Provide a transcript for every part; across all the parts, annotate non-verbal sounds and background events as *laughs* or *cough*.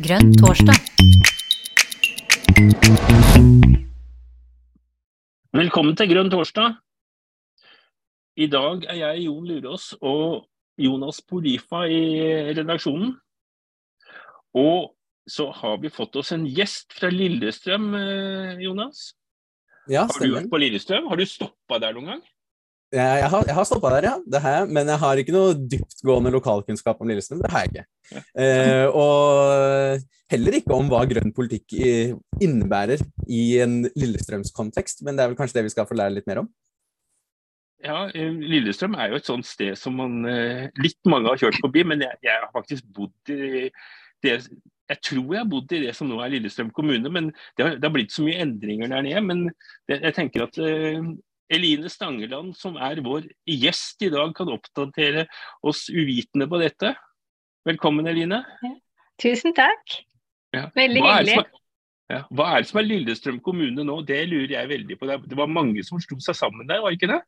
Grønn torsdag. Velkommen til Grønn torsdag. I dag er jeg Jon Lurås og Jonas Polifa i redaksjonen. Og så har vi fått oss en gjest fra Lillestrøm, eh, Jonas. Ja, Har du vært på Lillestrøm? Har du stoppa der noen gang? Jeg, har, jeg har stoppa der, ja. Det har jeg, men jeg har ikke noe dyptgående lokalkunnskap om Lillestrøm. Det har jeg ikke. Eh, og heller ikke om hva grønn politikk innebærer i en Lillestrømskontekst, men det er vel kanskje det vi skal få lære litt mer om. Ja, eh, Lillestrøm er jo et sånt sted som man eh, litt mange har kjørt forbi, men jeg, jeg har faktisk bodd i det Jeg tror jeg har bodd i det som nå er Lillestrøm kommune, men det har, det har blitt så mye endringer der nede. Men det, jeg tenker at eh, Eline Stangeland, som er vår gjest i dag, kan oppdatere oss uvitende på dette. Velkommen, Eline. Tusen takk. Ja. Veldig Hva hyggelig. er- Ja, hva er det som er Lillestrøm kommune nå? Det lurer jeg veldig på. Det det var mange som slo seg sammen der, var det ikke det?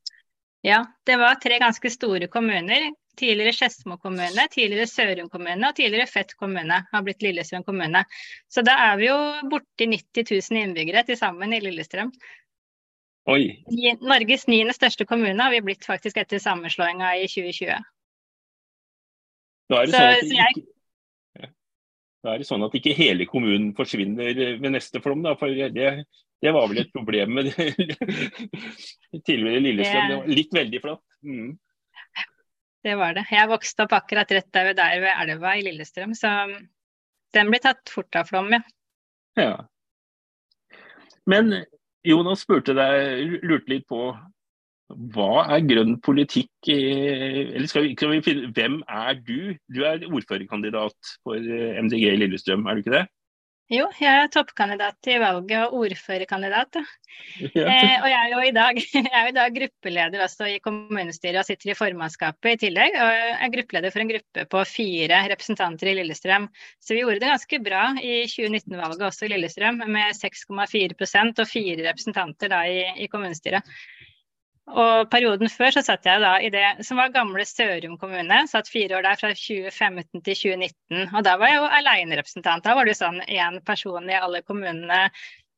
Ja, det var tre ganske store kommuner. Tidligere Skedsmo kommune, tidligere Sørum kommune og tidligere Fett kommune har blitt Lillestrøm kommune. Så da er vi jo borti 90 000 innbyggere til sammen i Lillestrøm. Oi. Norges niende største kommune har vi blitt faktisk etter sammenslåinga i 2020. Da er det Så- sånn at ikke, jeg- da er det sånn at ikke hele kommunen forsvinner ved neste flom, da. For det, det var vel et problem med det *laughs* tidligere Lillestrøm. Det var litt veldig flatt. Mm. Det var det. Jeg vokste opp akkurat rett der, ved, der ved elva i Lillestrøm, så den blir tatt fort av flom, ja. Ja. Men Jonas spurte deg, lurte litt på hva er grønn politikk? Eller skal vi, vi finne Hvem er du? Du er ordførerkandidat for eh, MDG i Lillestrøm, er du ikke det? Jo, jeg er toppkandidat til valget og ordførerkandidat. Ja. Eh, og jeg er jo i dag, *laughs* jo i dag gruppeleder i kommunestyret og sitter i formannskapet i tillegg. Og jeg er gruppeleder for en gruppe på fire representanter i Lillestrøm. Så vi gjorde det ganske bra i 2019-valget også i Lillestrøm, med 6,4% og fire representanter da i, i kommunestyret. Og perioden før så satt jeg da i det som var gamle Sørum kommune. Satt fire år der fra 2015 til 2019. Og da var jeg jo alenerepresentant. Da var det jo sånn én person i alle kommunene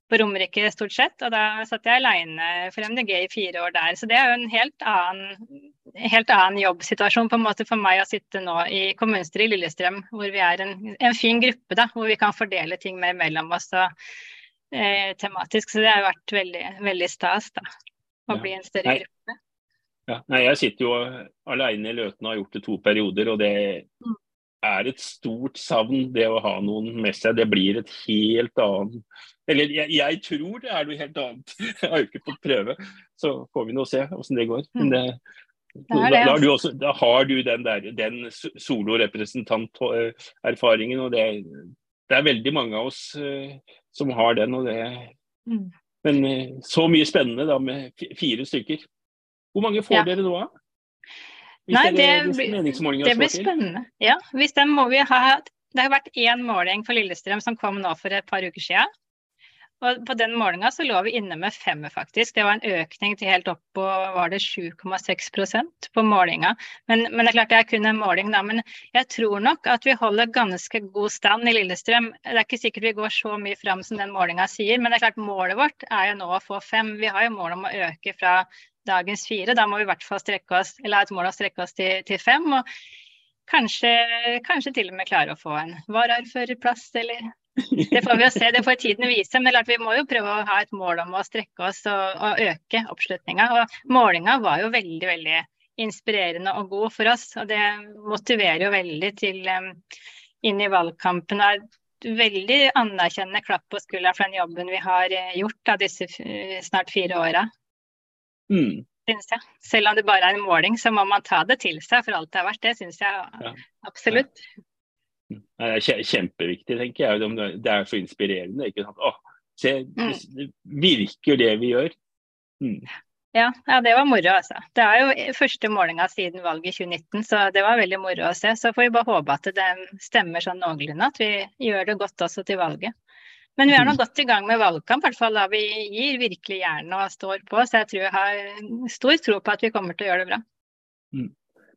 på Romerike stort sett. Og da satt jeg aleine for MDG i fire år der. Så det er jo en helt annen, helt annen jobbsituasjon på en måte for meg å sitte nå i kommunestyret i Lillestrøm, hvor vi er en, en fin gruppe, da, hvor vi kan fordele ting mer mellom oss og eh, tematisk. Så det har vært veldig, veldig stas, da. Ja. bli en større gruppe. Ja, nei, jeg sitter jo alene i Løten og har gjort det to perioder, og det Mm. er et stort savn det å ha noen med seg. Det blir et helt annet Eller jeg, jeg tror det er noe helt annet. *laughs* Jeg har jo ikke fått prøve, så får vi nå se åssen det går. Men det, Det da, er det, da, har altså. du også, da har du den, der, den solorepresentanterfaringen, og det, det er veldig mange av oss uh, som har den. og det Mm. Men eh, så mye spennende da med fire stykker. Hvor mange får Ja. dere nå, da? Nei, det Det blir spennende. Ja, hvis den må vi ha Det har vært én måling for Lillestrøm som kom nå for et par uker siden. Og på den målinga så lå vi inne med femmer, faktisk. Det var en økning til helt opp på var det 7,6% på målinga. Men, men det er klart det er kun en måling, da. Men jeg tror nok at vi holder ganske god stand i Lillestrøm. Det er ikke sikkert vi går så mye fram som den målinga sier, men det er klart målet vårt er jo nå å få fem. Vi har jo mål om å øke fra dagens fire. Da må vi i hvert fall strekke oss, eller ha et mål å strekke oss til, til fem. og Kanskje, kanskje til og med klare å få en varaordførerplass, eller Det får vi jo se, det får tiden vise. Men det vi må jo prøve å ha et mål om å strekke oss og, og øke oppslutninga. Og målinga var jo veldig, veldig inspirerende og god for oss. Og det motiverer jo veldig til um, inn i valgkampen. Og er et veldig anerkjennende klapp på skulderen for den jobben vi har eh, gjort av disse snart fire åra. Mm. Selv om det bare er en måling, så må man ta det til seg for alt det er verdt. Det syns jeg Ja. absolutt. Det kje- kjempeviktig, tenker jeg. Det er så inspirerende. ikke sant? Åh, se, det virker det vi gjør. Mm. Ja, ja, det var moro, altså. Det er jo første målinga siden valget i 2019, så det var veldig moro å se. Så får vi bare håpe at det stemmer sånn noenlunde, at vi gjør det godt også til valget. Men vi er nå godt i gang med valgkamp, i hvert fall da vi gir virkelig jernet og står på. Så jeg tror jeg har stor tro på at vi kommer til å gjøre det bra.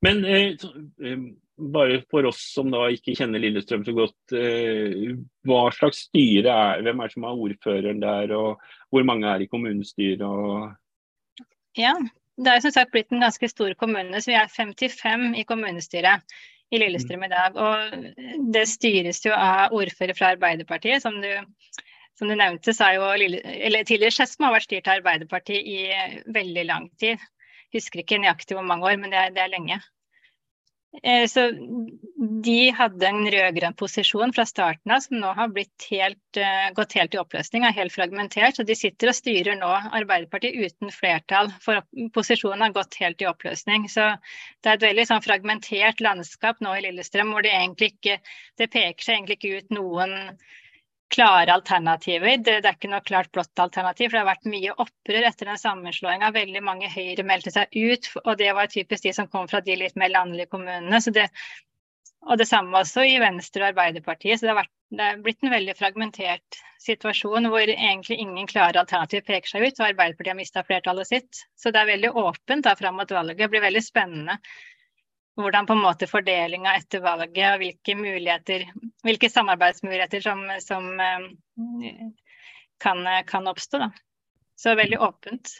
Men eh, eh, bare for oss som da ikke kjenner Lillestrøm så godt, eh, hva slags styre er Hvem er det som er ordføreren der, og hvor mange er i kommunestyret? Og... Ja, det er som sagt blitt en ganske stor kommune, så vi er 55 i kommunestyret i Lillestrøm i dag. Og det styres jo av ordfører fra Arbeiderpartiet, som du, som du nevnte. så jo Lille, eller Tidligere Skedsmo har vært styrt av Arbeiderpartiet i veldig lang tid. Husker ikke nøyaktig hvor mange år, men det er, det er lenge. Eh, så de hadde en rød-grønn posisjon fra starten av som nå har helt, uh, gått helt i oppløsning, er helt fragmentert. Så de sitter og styrer nå Arbeiderpartiet uten flertall, for posisjonen har gått helt i oppløsning. Så det er et veldig sånn, fragmentert landskap nå i Lillestrøm hvor det ikke det peker seg egentlig ikke ut noen klare alternativer. Det, det, er ikke noe klart blått alternativ. for Det har vært mye opprør etter den sammenslåinga. Veldig mange Høyre meldte seg ut, og det var typisk de som kom fra de litt mer landlige kommunene. Det, og det samme også i Venstre og Arbeiderpartiet. Så det har, vært, det har blitt en veldig fragmentert situasjon hvor egentlig ingen klare alternativ peker seg ut, og Arbeiderpartiet har mista flertallet sitt. Så det er veldig åpent da fram mot valget. Det blir veldig spennende hvordan på en måte fordelinga etter valget og hvilke hvilke samarbeidsmuligheter som, som eh, kan, kan, oppstå. Da. Så veldig åpent.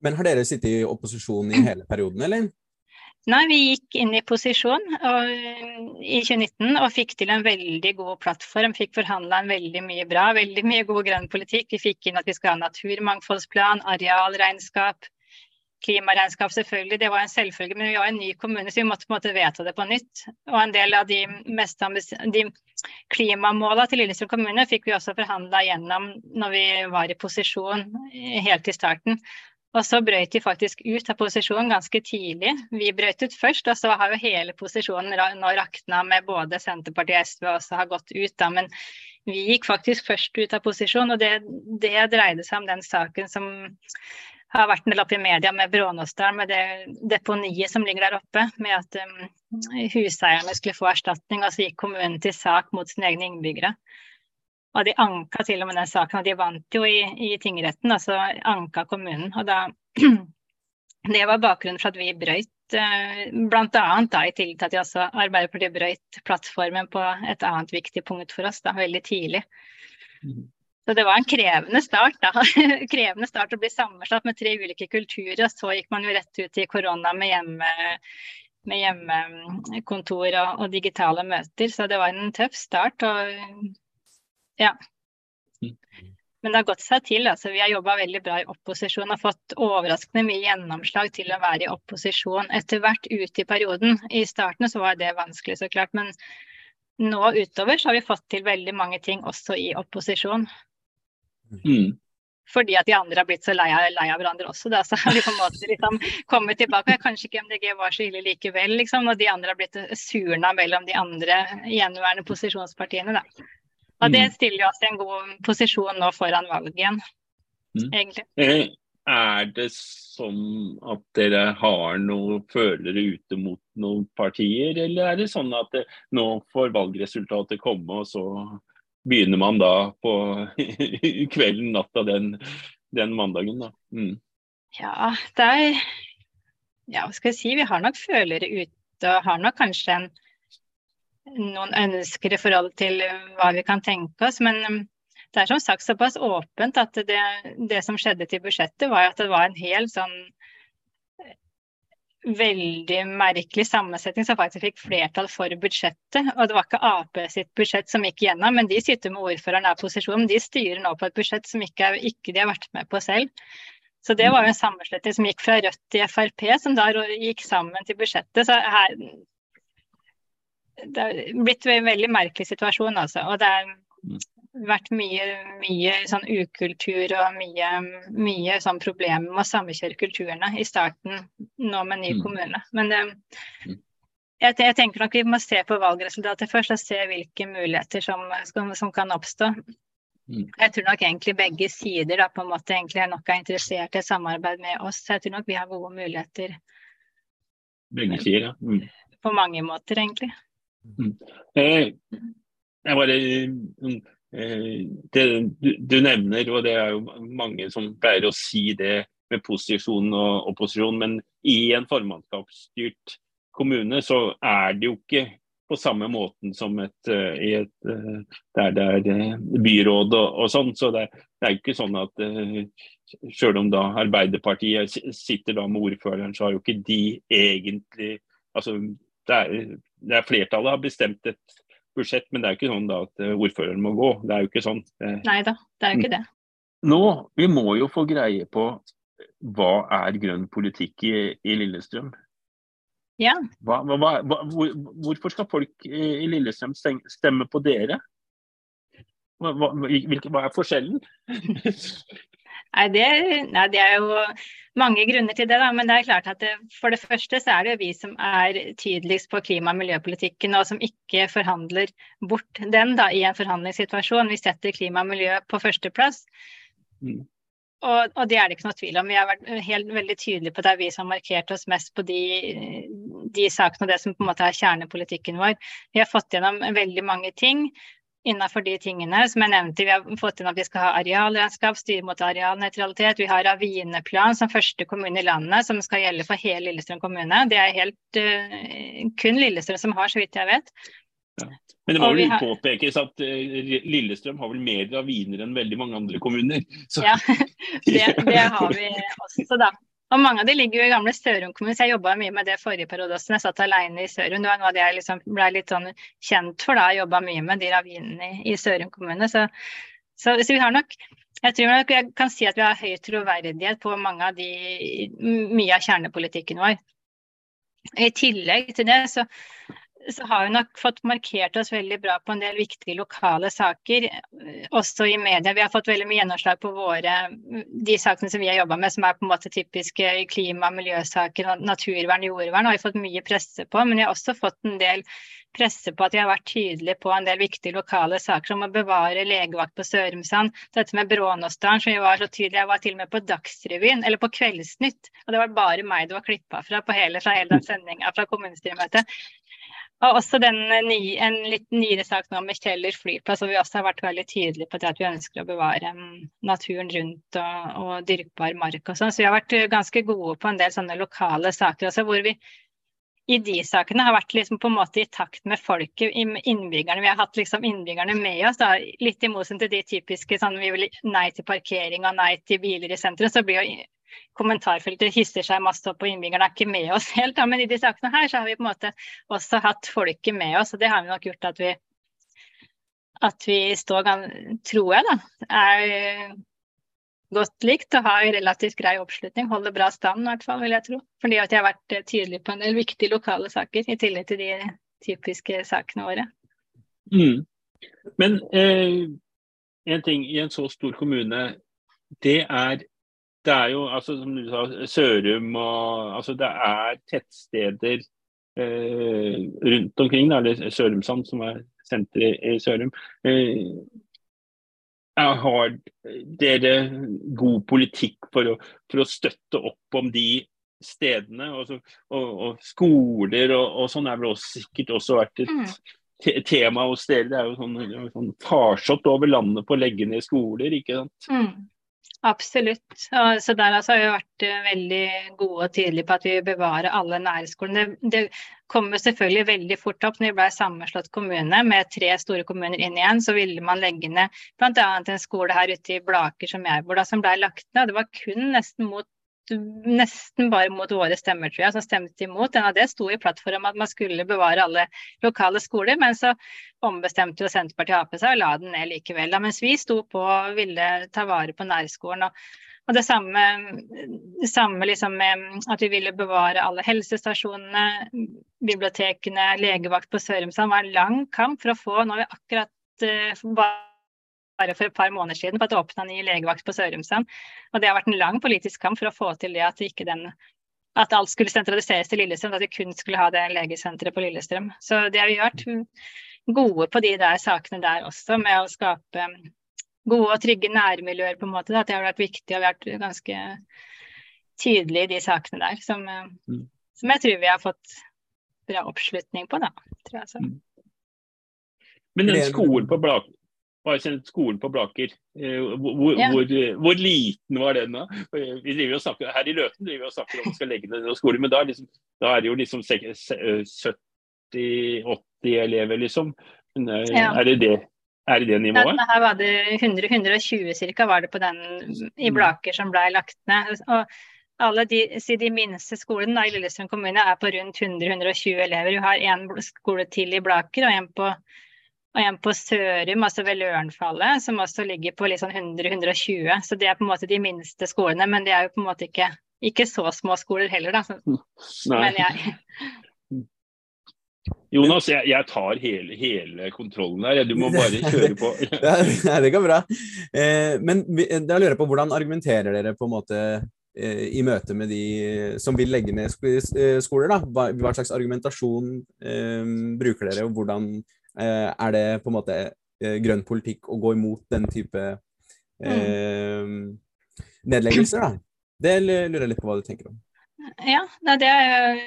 Men har dere sittet i opposisjon i hele perioden, eller? Nei, vi gikk inn i posisjon og, i 2019 og fikk til en veldig god plattform. Fikk forhandla en veldig mye bra, veldig mye god grønn politikk. Vi fikk inn at vi skal ha naturmangfoldsplan, arealregnskap, Klimaregnskap, selvfølgelig, det var en selvfølge, men vi var en ny kommune, så vi måtte på en måte vedta det på nytt. Og en del av de, mest de klimamåla til Lillestrøm kommune fikk vi også forhandla gjennom når vi var i posisjon helt i starten. Og så brøt de faktisk ut av posisjonen ganske tidlig. Vi brøt ut først, og så har jo hele posisjonen nå rakna med både Senterpartiet og SV også har gått ut. Da. Men vi gikk faktisk først ut av posisjon, og det, det dreide seg om den saken som har vært en del oppe i media med Brånåsdalen, med det deponiet som ligger der oppe. Med at um, huseierne skulle få erstatning, og så gikk kommunen til sak mot sine egne innbyggere. Og de anka til og med den saken, og de vant jo i, i tingretten, altså anka kommunen. Og da *clears throat* Det var bakgrunnen for at vi brøyt uh, bl.a. i tillegg til at også Arbeiderpartiet brøyt plattformen på et annet viktig punkt for oss, da, veldig tidlig. Så det var en krevende start. da. *laughs* krevende start å bli sammensatt med tre ulike kulturer. og Så gikk man jo rett ut i korona med, hjemme, med hjemmekontor og, og, digitale møter. Så det var en tøff start. Og, ja. Men det har gått seg til. altså Vi har jobba veldig bra i opposisjon og fått overraskende mye gjennomslag til å være i opposisjon. Etter hvert ute i perioden. I starten så var det vanskelig, så klart. Men nå utover så har vi fått til veldig mange ting også i opposisjon. Mm. Fordi at de andre har blitt så lei av, lei av hverandre også. Da. Så har de på en måte liksom kommet tilbake. Kanskje ikke MDG var så ille likevel, liksom, Og de andre har blitt surna mellom de andre gjenværende posisjonspartiene. Da. Og det mm. stiller jo oss i en god posisjon nå foran valget igjen, mm. egentlig. Eh, er det sånn at dere har noen følere ute mot noen partier, eller er det sånn at det, nå får valgresultatet komme, og så begynner man da på *laughs* kvelden, natta den, den mandagen, da. Mm. Ja, det er Ja, hva skal jeg si. Vi har nok følere ute og har nok kanskje en, noen ønsker i forhold til hva vi kan tenke oss. Men um, det er som sagt såpass åpent at det, det som skjedde til budsjettet, var at det var en hel sånn veldig merkelig sammensetning som faktisk fikk flertall for budsjettet. Og det var ikke Ap sitt budsjett som gikk gjennom, men de sitter med ordføreren av posisjonen. De styrer nå på et budsjett som ikke, ikke, de har vært med på selv. Så det var jo en sammenslutning som gikk fra Rødt til Frp, som da gikk sammen til budsjettet. Så her, det er blitt en veldig merkelig situasjon, altså. Og det er vært mye, mye sånn ukultur og mye, mye sånn problemer med å samkjøre kulturene i starten nå med ny mm. kommune. Men det, mm. jeg, jeg, tenker nok vi må se på valgresultatet først og se hvilke muligheter som, som, som kan oppstå. Mm. Jeg tror nok egentlig begge sider da, på en måte egentlig er nok er interessert i samarbeid med oss. Jeg tror nok vi har gode muligheter. Begge sider, ja. Mm. På mange måter, egentlig. Mm. Eh, jeg bare Eh, det du, nevner, og det er jo mange som pleier å si det med posisjon og opposisjon, men i en formannskapsstyrt kommune, så er det jo ikke på samme måten som et, i et, uh, der det er byråd og, og sånn. Så det, det, er jo ikke sånn at selv om da Arbeiderpartiet sitter da med ordføreren, så har jo ikke de egentlig altså det er, det er Flertallet har bestemt et budsjett, men det er jo ikke sånn da at ordføreren må gå. Det er jo ikke sånn. Nei da, det er jo ikke det. Nå, Vi må jo få greie på hva er grønn politikk i, i Lillestrøm? Ja. Hva, hva, hva, hvor, hvorfor skal folk i Lillestrøm stemme på dere? Hva, hvilke, hva er forskjellen? nei, det, nei, det, er jo mange grunner til det. Da. Men det er klart at det, for det første så er det jo vi som er tydeligst på klima- og miljøpolitikken, og som ikke forhandler bort den da, i en forhandlingssituasjon. Vi setter klima og miljø på førsteplass. Mm. Og, og, det er det ikke noe tvil om. Vi har vært helt veldig tydelige på at det er vi som har markert oss mest på de, de sakene og det som på en måte er kjernepolitikken vår. Vi har fått gjennom veldig mange ting innenfor de tingene som jeg nevnte. Vi har fått inn at vi skal ha arealregnskap, styre mot arealnøytralitet. Vi har Ravineplan som første kommune i landet som skal gjelde for hele Lillestrøm kommune. Det er helt uh, kun Lillestrøm som har, så vidt jeg vet. Ja. Men det må vel har... påpekes at uh, Lillestrøm har vel mer raviner enn veldig mange andre kommuner. Så... Ja, *laughs* det, det, har vi også, da. Og mange av de ligger jo i gamle Sørum kommune, så jeg jobba mye med det forrige periode også. Jeg satt alene i Sørum. Det var noe av det jeg liksom ble litt sånn kjent for da. Jeg jobba mye med de ravinene i, i Sørum kommune. Så, så, så, vi har nok jeg tror nok jeg kan si at vi har høy troverdighet på mange av de, mye av kjernepolitikken vår. I tillegg til det så så har vi nok fått markert oss veldig bra på en del viktige lokale saker, eh, også i media. Vi har fått veldig mye gjennomslag på våre, de sakene som vi har jobba med, som er på en måte typiske klima- og miljøsaker, naturvern, jordvern, har vi fått mye presse på. Men vi har også fått en del presse på at vi har vært tydelige på en del viktige lokale saker, som å bevare legevakt på Sørumsand. Dette med Brånåsdalen, som vi var så tydelige. Jeg var til og med på Dagsrevyen, eller på Kveldsnytt. Og det var bare meg det var klippa fra på hele, fra hele den sendinga fra kommunestyremøtet. Og også den, nye, en litt nyere sak nå med Kjeller flyplass, hvor vi også har vært veldig tydelige på at vi ønsker å bevare um, naturen rundt og, og dyrkbar mark og sånn. Så vi har vært ganske gode på en del sånne lokale saker også, hvor vi i de sakene har vært liksom på en måte i takt med folket, innbyggerne. Vi har hatt liksom innbyggerne med oss. Da. Litt i motsetning til de typiske sånn vi vil nei til parkering og nei til biler i sentrum. Så blir jo kommentarfeltet hisser seg masse opp, og innbyggerne er ikke med oss *laughs* helt. Da. Men i de sakene her så har vi på en måte også hatt folket med oss, og det har vi nok gjort at vi at vi står, tror jeg, da, er godt likt og har relativt grei oppslutning. Holder bra stand, i hvert fall, vil jeg tro. Fordi at jeg har vært tydelig på en del viktige lokale saker, i tillegg til de typiske sakene våre. Mm. Men eh, en ting i en så stor kommune, det er det er jo, altså, som du sa, Sørum og altså, Det er tettsteder eh, rundt omkring. Da, eller Sørumsand, som er senteret i Sørum. Eh, har dere god politikk for å, for å, støtte opp om de stedene? Og, og, og skoler og, og, sånn er vel også sikkert også vært et mm. te tema hos dere. Det er jo sånn, sånn farsott over landet på å legge ned skoler, ikke sant? Mm. Absolutt. Så der altså har vi vært eh, veldig gode og tydelige på at vi bevarer alle nærskolene. Det, det kommer selvfølgelig veldig fort opp når vi ble sammenslått kommune med tre store kommuner inn igjen. Så ville man legge ned bl.a. en skole her ute i Blaker som jeg bor da, som ble lagt ned. Det var kun nesten mot nesten bare mot våre stemmer, tror jeg, som stemte imot. En av det sto i plattformen at man skulle bevare alle lokale skoler, men så ombestemte jo Senterpartiet og Ap seg og la den ned likevel. Da, mens vi sto på og ville ta vare på nærskolen. og og det samme, det samme liksom med at vi ville bevare alle helsestasjonene, bibliotekene, legevakt på Sørumsand. var en lang kamp for å få Nå har vi akkurat uh, bare for et par måneder siden på at det åpna ny legevakt på Sørumsand. Og det har vært en lang politisk kamp for å få til det at, ikke den, at alt skulle sentraliseres til Lillestrøm, at vi kun skulle ha det legesenteret på Lillestrøm. Så det har vi vært gode på de der sakene der også, med å skape gode og trygge nærmiljøer, på en måte. At det har vært viktig, og vi har vært ganske tydelige i de sakene der, som, mm. som jeg tror vi har fått bra oppslutning på, da. Tror jeg så. Mm. Men den skolen på Blak bare sendt skolen på Blaker. Hvor, Ja. hvor, hvor liten var den da? Vi driver og snakker, her i Løten driver vi og snakker om vi skal legge ned noen skoler, men da er, liksom, da er det jo liksom 70-80 elever, liksom. Ja. er, det det, er det det Ja, nivået? her var det 100-120 cirka var det på den i Blaker som ble lagt ned. Og alle de, si de minste skolene da, i Lillestrøm kommune er på rundt 100-120 elever. Vi har én skole til i Blaker og en på, og en på Sørum, altså ved Lørenfallet, som også ligger på litt sånn 100-120. Så det er på en måte de minste skolene, men det er jo på en måte ikke, ikke så små skoler heller, da. Så, Nei. men jeg, *laughs* Jonas, jeg, jeg tar hele, hele kontrollen der. Du må *laughs* bare kjøre på. *laughs* Ja, det går bra. Eh, men da lurer jeg på hvordan argumenterer dere på en måte eh, i møte med de som vil legge ned eh, skoler? da? Hva, hva slags argumentasjon eh, bruker dere, og hvordan eh, er det på en måte eh, grønn politikk å gå imot den type eh, nedleggelser? da? Det lurer jeg litt på hva du tenker om. Ja, det er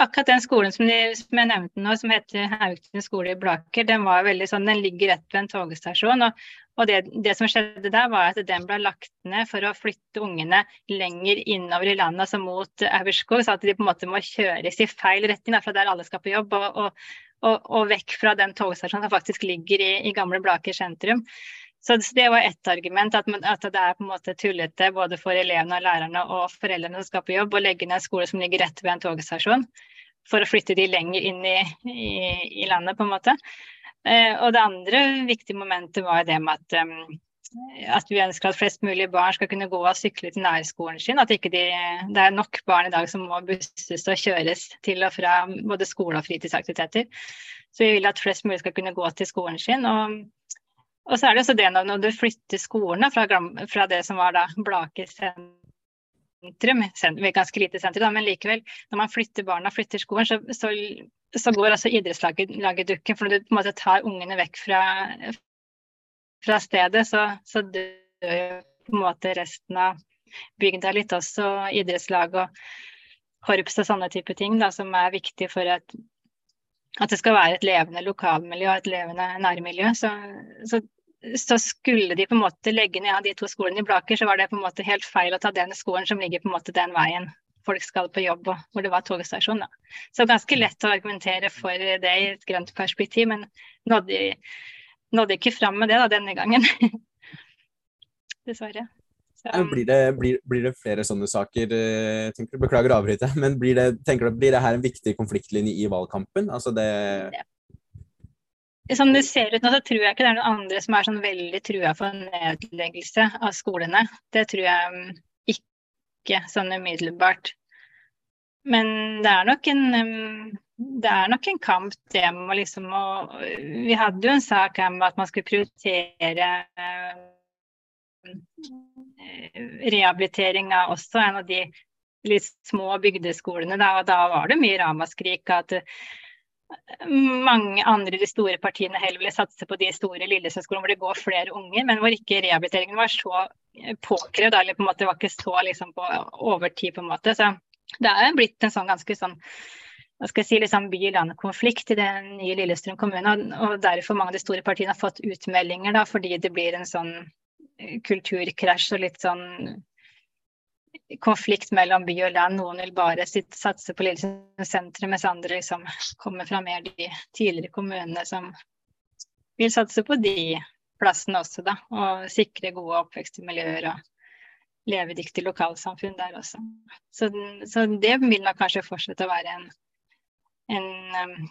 akkurat den skolen som, de, som jeg nevnte nå, som heter Haugtun skole i Blaker, den sånn, den ligger rett ved en togstasjon. Og, og det, det som skjedde der, var at den ble lagt ned for å flytte ungene lenger innover i landet, altså mot Aurskog, så at de på en måte må kjøres i feil retning, fra der alle skal på jobb, og, og, og, og vekk fra den togstasjonen som faktisk ligger i, i gamle Blaker sentrum. Så det var ett argument, at, man, at, det er på en måte tullete både for elevene, og lærerne og foreldrene som skal på jobb, å legge ned en skole som ligger rett ved en togstasjon, for å flytte de lenger inn i, i, i landet, på en måte. Eh, og det andre viktige momentet var det med at, um, at vi ønsker at flest mulig barn skal kunne gå og sykle til nærskolen sin. At ikke de, det er nok barn i dag som må busses og kjøres til og fra både skole og fritidsaktiviteter. Så vi vil at flest mulig skal kunne gå til skolen sin. og og så er det også det når du flytter skolen fra, fra det som var da Blake sentrum, sentrum, ganske lite sentrum, men likevel, når man flytter barna, flytter skolen, så, så, så går altså idrettslaget dukken. For når du på en måte tar ungene vekk fra, fra stedet, så, så dør jo på en måte resten av bygda litt også, idrettslag og korps og sånne type ting, da, som er viktig for at at det skal være et levende lokalmiljø og et levende nærmiljø. Så, så, så, skulle de på en måte legge ned av de to skolene i Blaker, så var det på en måte helt feil å ta den skolen som ligger på en måte den veien folk skal på jobb, og hvor det var togstasjon. Da. Så ganske lett å argumentere for det i et grønt perspektiv, men nådde, nådde ikke fram med det da, denne gangen. *laughs* Dessverre. Blir det, blir, blir det, flere sånne saker? eh, tenker? Beklager å avbryte, *laughs* men blir det, tenker du, blir det her en viktig konfliktlinje i valgkampen? Altså det... Som det ser ut nå, så tror jeg ikke det er noen andre som er sånn veldig trua for nedleggelse av skolene. Det tror jeg mm, ikke sånn umiddelbart. Men det er nok en mm, det er nok en kamp det med liksom å Vi hadde jo en sak her med at man skulle prioritere rehabilitering av også en av de litt små bygdeskolene. Da, og da var det mye ramaskrik at mange andre de store partiene heller ville satse på de store Lillesøskolene hvor det går flere unger, men hvor ikke rehabiliteringen var så påkrevd, eller på en måte var ikke så liksom på overtid, på en måte. Så det er blitt en sånn ganske sånn hva skal jeg si, liksom by-land-konflikt i den nye Lillestrøm kommune. Og derfor mange av de store partiene har fått utmeldinger, da, fordi det blir en sånn kulturkrasj og litt sånn konflikt mellom by og land. Noen vil bare sitte, satse på Lillestrøm sentrum, mens andre liksom kommer fra mer de tidligere kommunene som vil satse på de plassene også, da. Og sikre gode oppvekstmiljøer og levedyktige lokalsamfunn der også. Så, så det vil nok kanskje fortsette å være en, en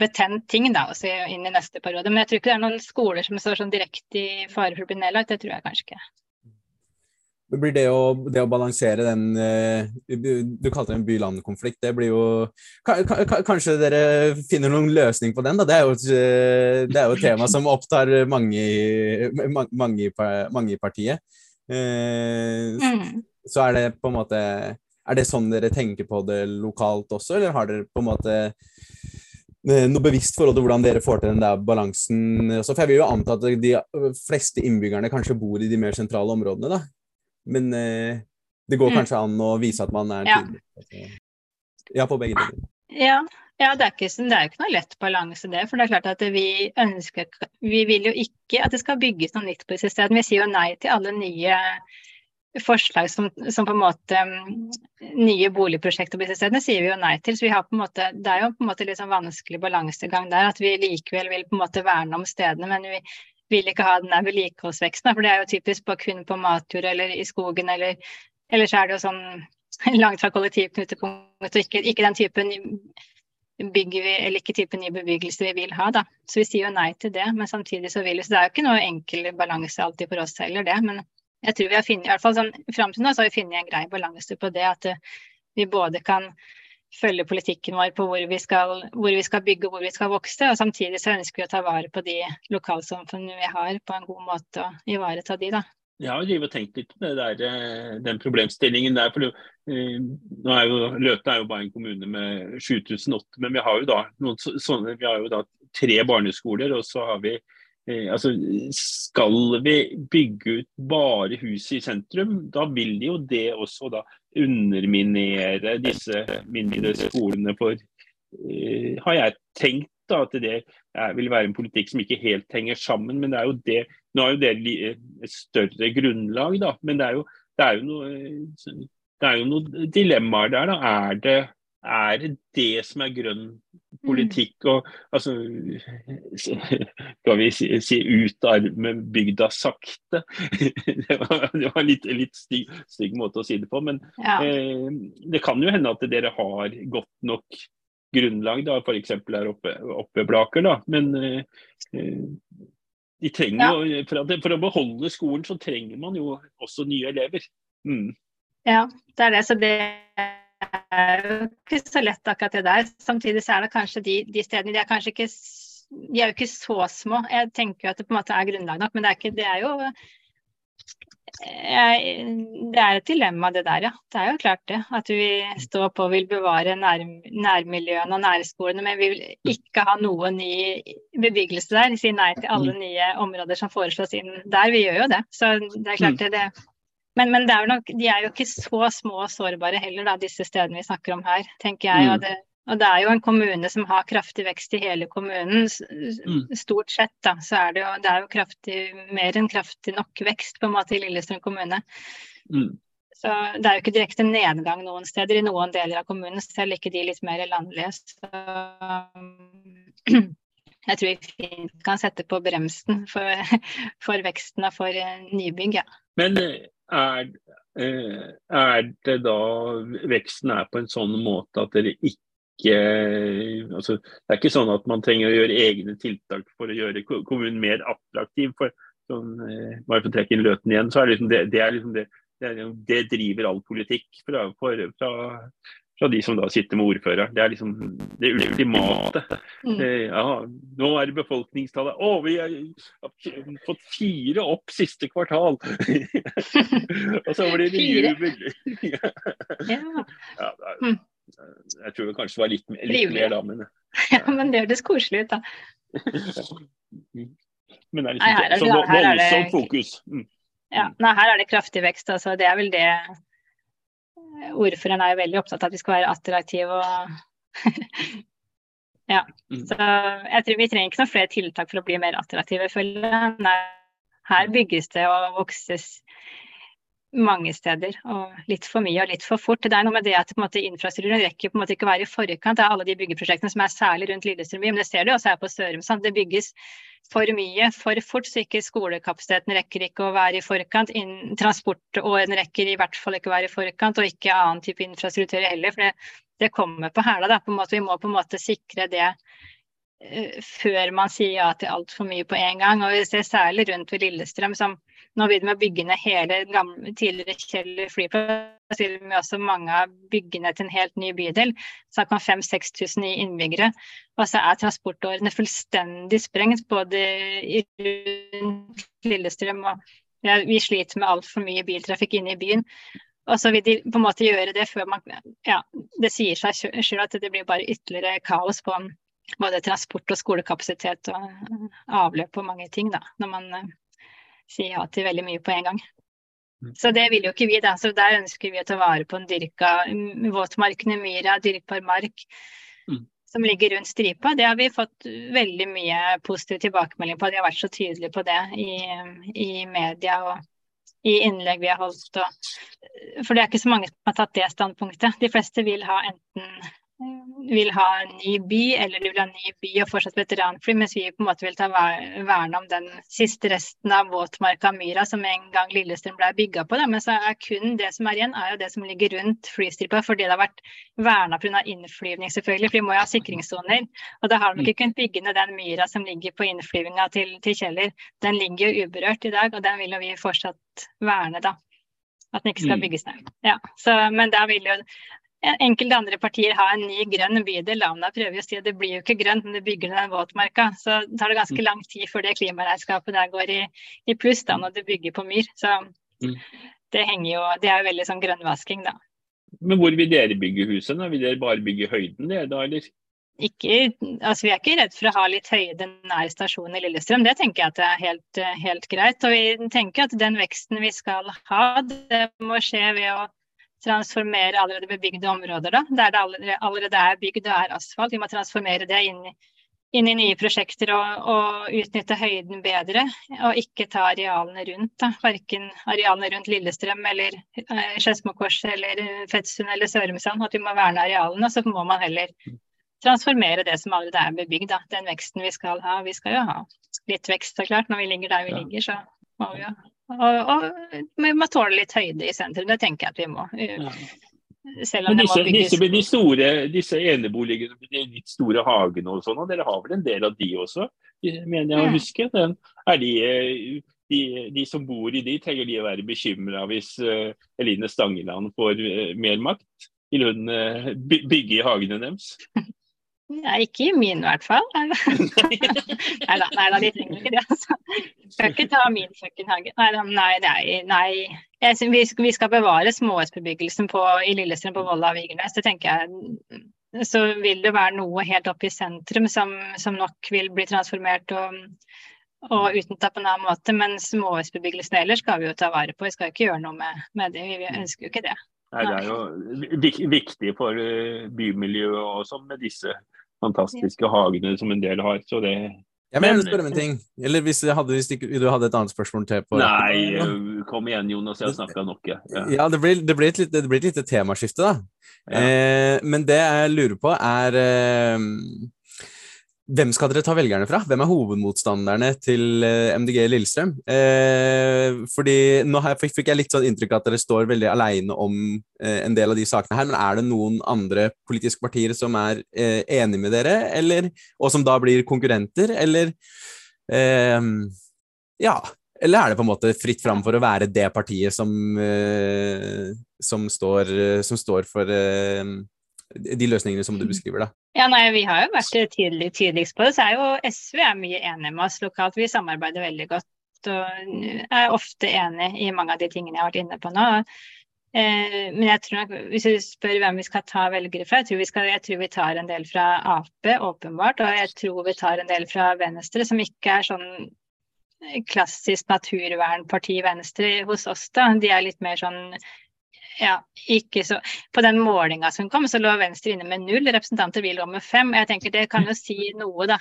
betent ting da, også inn i neste periode. Men jeg tror ikke det er noen skoler som står sånn direkte i fare for å bli nedlagt. Det tror jeg kanskje ikke. Det blir det å, det å balansere den Du kalte det en by-land-konflikt. Det blir jo Kanskje dere finner noen løsning på den? da, Det er jo det er jo et tema som opptar mange mange, mange i partiet. Mm. Så er det på en måte Er det sånn dere tenker på det lokalt også, eller har dere på en måte noe bevisst forhold til hvordan dere får til den der balansen? For jeg vil jo anta at de fleste innbyggerne kanskje bor i de mer sentrale områdene, da. Men eh, det går Mm. kanskje an å vise at man er Ja. tydelig. Ja, på begge deler. Ja, Ja, det er, ikke, det er jo ikke noe lett balanse det. For det er klart at vi ønsker Vi vil jo ikke at det skal bygges noe nytt på disse stedene. Vi sier jo nei til alle nye forslag som, som, på en måte Nye boligprosjekter på disse stedene sier vi jo nei til. Så vi har på en måte, det er jo på en måte litt sånn vanskelig balansegang der. At vi likevel vil på en måte verne om stedene, men vi vil ikke ha den der vedlikeholdsveksten. For det er jo typisk på, kun på matjord eller i skogen, eller, eller så er det jo sånn *laughs* langt fra kollektivknutepunkt og ikke, ikke den typen bygger vi, eller ikke type ny bebyggelse vi vil ha. Da. Så vi sier jo nei til det. Men samtidig så vil vi Så det er jo ikke noe enkel balanse alltid for oss heller, det. Men jeg tror vi har funnet, i hvert fall sånn fram til nå, så har vi funnet en grei balanse på det. At eh, vi både kan følge politikken vår på hvor vi, skal, hvor vi skal bygge og hvor vi skal vokse. Og samtidig så ønsker vi å ta vare på de lokalsamfunnene vi har på en god måte og ivareta de, da. Jeg har jo tenkt litt på der, eh, den problemstillingen der. for eh, nå er jo, Løte er jo bare en kommune med 7008, men vi har jo da noen sånne, vi har jo da tre barneskoler. og så har vi altså Skal vi bygge ut bare hus i sentrum, da vil jo det også da underminere disse mindre skolene for eh, Har jeg tenkt da, at det vil være en politikk som ikke helt henger sammen. Men det er jo det, nå er jo det et større grunnlag, da. Men det er jo, det er jo noe det er jo noen dilemmaer der. da. Er det, er det det som er grønn politikk? Og, altså, skal vi si, si utarme bygda sakte? *laughs* det var, det var litt, litt stygg, stygg, måte å si det på. Men ja. eh, det kan jo hende at dere har godt nok grunnlag, da, f.eks. her oppe, oppe Blaker. Da. Men eh, eh de trenger ja. for, at, for, å beholde skolen, så trenger man jo også nye elever. Mm. Ja, det er det. Så det er jo ikke så lett akkurat det der. Samtidig så er det kanskje de, de stedene de er kanskje ikke de er jo ikke så små. Jeg tenker jo at det på en måte er grunnlag nok, men det er, ikke, det er jo det er et dilemma det der, ja. Det er jo klart det. At vi står på og vil bevare nær, nærmiljøene og nærskolene, men vi vil ikke ha noe ny bebyggelse der. Si nei til alle mm. nye områder som foreslås inn der. Vi gjør jo det. Så det er klart mm. det. det. Men, men det er nok, de er jo ikke så små og sårbare heller, da, disse stedene vi snakker om her, tenker jeg. Og mm. det, og det er jo en kommune som har kraftig vekst i hele kommunen. Mm. Stort sett da, så er det jo, det er jo kraftig, mer enn kraftig nok vekst på en måte i Lillestrøm kommune. Mm. Så det er jo ikke direkte nedgang noen steder i noen deler av kommunen, selv ikke de litt mer landlige. Så jeg tror vi kan sette på bremsen for, for veksten og for eh, nybygg, ja. Men eh, er, eh, er det da veksten er på en sånn måte at dere ikke altså, Det er ikke sånn at man trenger å gjøre egne tiltak for å gjøre kommunen mer attraktiv. for sånn, Bare for å trekke inn Løten igjen, så er det liksom det, det, er liksom det, det driver all politikk fra, for, fra, fra, de som da sitter med ordfører. Det er liksom det ultimate. Mm. Ja, nå er det befolkningstallet Å, vi har fått fire opp siste kvartal! *laughs* Og så var det jubel. *laughs* ja. ja, er, mm. Jeg tror det kanskje var litt, litt mer da, men *laughs* Ja, men det hørtes koselig ut, da. men det er liksom nei, er det, så voldsomt fokus. Mm. Ja, nei, her er det kraftig vekst. Altså, det er vel det Ordføreren er jo veldig opptatt av at vi skal være attraktive og *laughs* Ja. Mm. Så jeg tror vi trenger ikke noen flere tiltak for å bli mer attraktive, føler jeg. Her bygges det og vokses mange steder. Og litt for mye og litt for fort. Det er noe med det at måte, infrastrukturen rekker på en måte ikke å være i forkant av alle de byggeprosjektene som er særlig rundt Lillestrøm by. Men det ser du også her på Sørum. Sant? Det bygges for mye for fort, så ikke skolekapasiteten rekker ikke å være i forkant. Transportåren rekker i hvert fall ikke å være i forkant, og ikke annen type infrastruktur heller. For det, det kommer på hæla. Vi må på en måte sikre det før man sier ja til altfor mye på en gang. Og vi ser særlig rundt ved Lillestrøm som nå vil de bygge ned hele gamle, tidligere Kjeller flyplass. vil med også mange av byggene til en helt ny bydel. Har man 5000-6000 nye innbyggere. Og så er transportårene fullstendig sprengt, både i Lillestrøm og ja, Vi sliter med altfor mye biltrafikk inne i byen. Og så vil de på en måte gjøre det før man Ja, det sier seg selv at det blir bare ytterligere kaos på både transport og skolekapasitet og avløp og mange ting, da. Når man sier ja til veldig mye på en gang. Mm. Så det vil jo ikke vi, da. Så der ønsker vi å ta vare på en dyrka våtmarkene, myra, dyrkbar mark. Mm. som ligger rundt stripa. Det har vi fått veldig mye positiv tilbakemelding på. De har vært så tydelige på det i, i media og i innlegg vi har holdt. Og, for det er ikke så mange som har tatt det standpunktet. De fleste vil ha enten vil ha en ny by, eller de vil ha en ny by og fortsatt veteranfly, mens vi på en måte vil ta verne om den siste resten av våtmarka Myra som en gang Lillestrøm ble bygga på. Da. Men så er kun det som er igjen, er jo det som ligger rundt flystripa, fordi det har vært verna pga. innflyvning, selvfølgelig. For de må jo ha sikringssoner. Og da har de ikke kunnet bygge ned den myra som ligger på innflyvninga til, til Kjeller. Den ligger jo uberørt i dag, og den vil jo vi fortsatt verne, da. At den ikke skal mm. bygges ned. Ja, så, men da vil jo enkelte andre partier har en ny grønn bydel. Lamna prøver å si at det blir jo ikke grønt, men det bygger den våtmarka. Så tar det ganske mm. lang tid før det klimaregnskapet der går i, i pluss da, når du bygger på myr. Så mm. det henger jo Det er jo veldig sånn grønnvasking, da. Men hvor vil dere bygge huset? da? Vil dere bare bygge høyden det da, eller? Ikke, altså vi er ikke redd for å ha litt høyde nær stasjonen i Lillestrøm, det tenker jeg at det er helt, helt greit. Og vi tenker at den veksten vi skal ha, det må skje ved å transformere allerede bebygde områder, da, der det allerede, allerede er bygd og er asfalt. Vi må transformere det inn, inn i nye prosjekter og, og, utnytte høyden bedre. Og ikke ta arealene rundt. Da. Verken arealene rundt Lillestrøm eller eh, Skedsmokorset eller Fettsund eller Sørumsand. At vi må verne arealene. Så må man heller transformere det som allerede er bebygd. Da. Den veksten vi skal ha. Vi skal jo ha litt vekst, så klart. Når vi ligger der vi ligger, så må vi jo og, og vi må tåle litt høyde i sentrum, det tenker jeg at vi må. Selv om Men disse, må. Disse, de store, disse eneboligene med de litt store hagene og sånn, og dere har vel en del av de også, mener jeg å huske? Den, er de, de, de, som bor i de, trenger de å være bekymra hvis uh, Eline Stangeland får uh, mer makt? Vil hun uh, bygge i hagene deres? Nei, ikke i min i hvert fall. *laughs* nei da, nei da, de trenger ikke det. altså. Skal ikke ta min kjøkkenhage. Nei, nei, nei. nei. Jeg synes vi, vi skal bevare småhusbebyggelsen i Lillestrøm på Volda og Vigernes. Det tenker jeg. Så vil det være noe helt oppe i sentrum som, som nok vil bli transformert og, og utnytta på en annen måte. Men småhusbebyggelsen ellers skal vi jo ta vare på. Vi skal ikke gjøre noe med, med det. Vi ønsker jo ikke det. Nei, det er jo viktig for eh, bymiljøet og sånn med disse fantastiske hagene som en del har. så det jeg mener spørre om en ting. Eller hvis, hadde, hvis du hadde et annet spørsmål til på Nei, eh, kom igjen, Jonas. Jeg har snakka nok. Ja, ja det, blir, det, blir et lite, det blir et lite temaskifte, da. Ja. Eh, men det jeg lurer på, er eh, hvem skal dere ta velgerne fra? Hvem er hovedmotstanderne til eh, MDG Lillestrøm? Eh, fordi nå fikk jeg litt sånn inntrykk av at dere står veldig aleine om eh, en del av de sakene her, men er det noen andre politiske partier som er eh, enig med dere, eller, og som da blir konkurrenter, eller eh, Ja. Eller er det på en måte fritt fram for å være det partiet som, eh, som, står, som står for de løsningene som du beskriver, da? Ja, nei, Vi har jo vært tydelig, tydeligst på det. så er jo SV er mye enig med oss lokalt. Vi samarbeider veldig godt og er ofte enig i mange av de tingene jeg har vært inne på nå. Eh, men jeg tror nok, hvis du spør hvem vi skal ta velgere fra, jeg tror vi, skal, jeg tror vi tar en del fra Ap, åpenbart. Og jeg tror vi tar en del fra Venstre, som ikke er sånn klassisk naturvernparti Venstre hos oss. da. De er litt mer sånn ja, ikke så På den målinga som kom, så lå Venstre inne med null representanter. Vi lå med fem. Jeg tenker Det kan jo si noe da,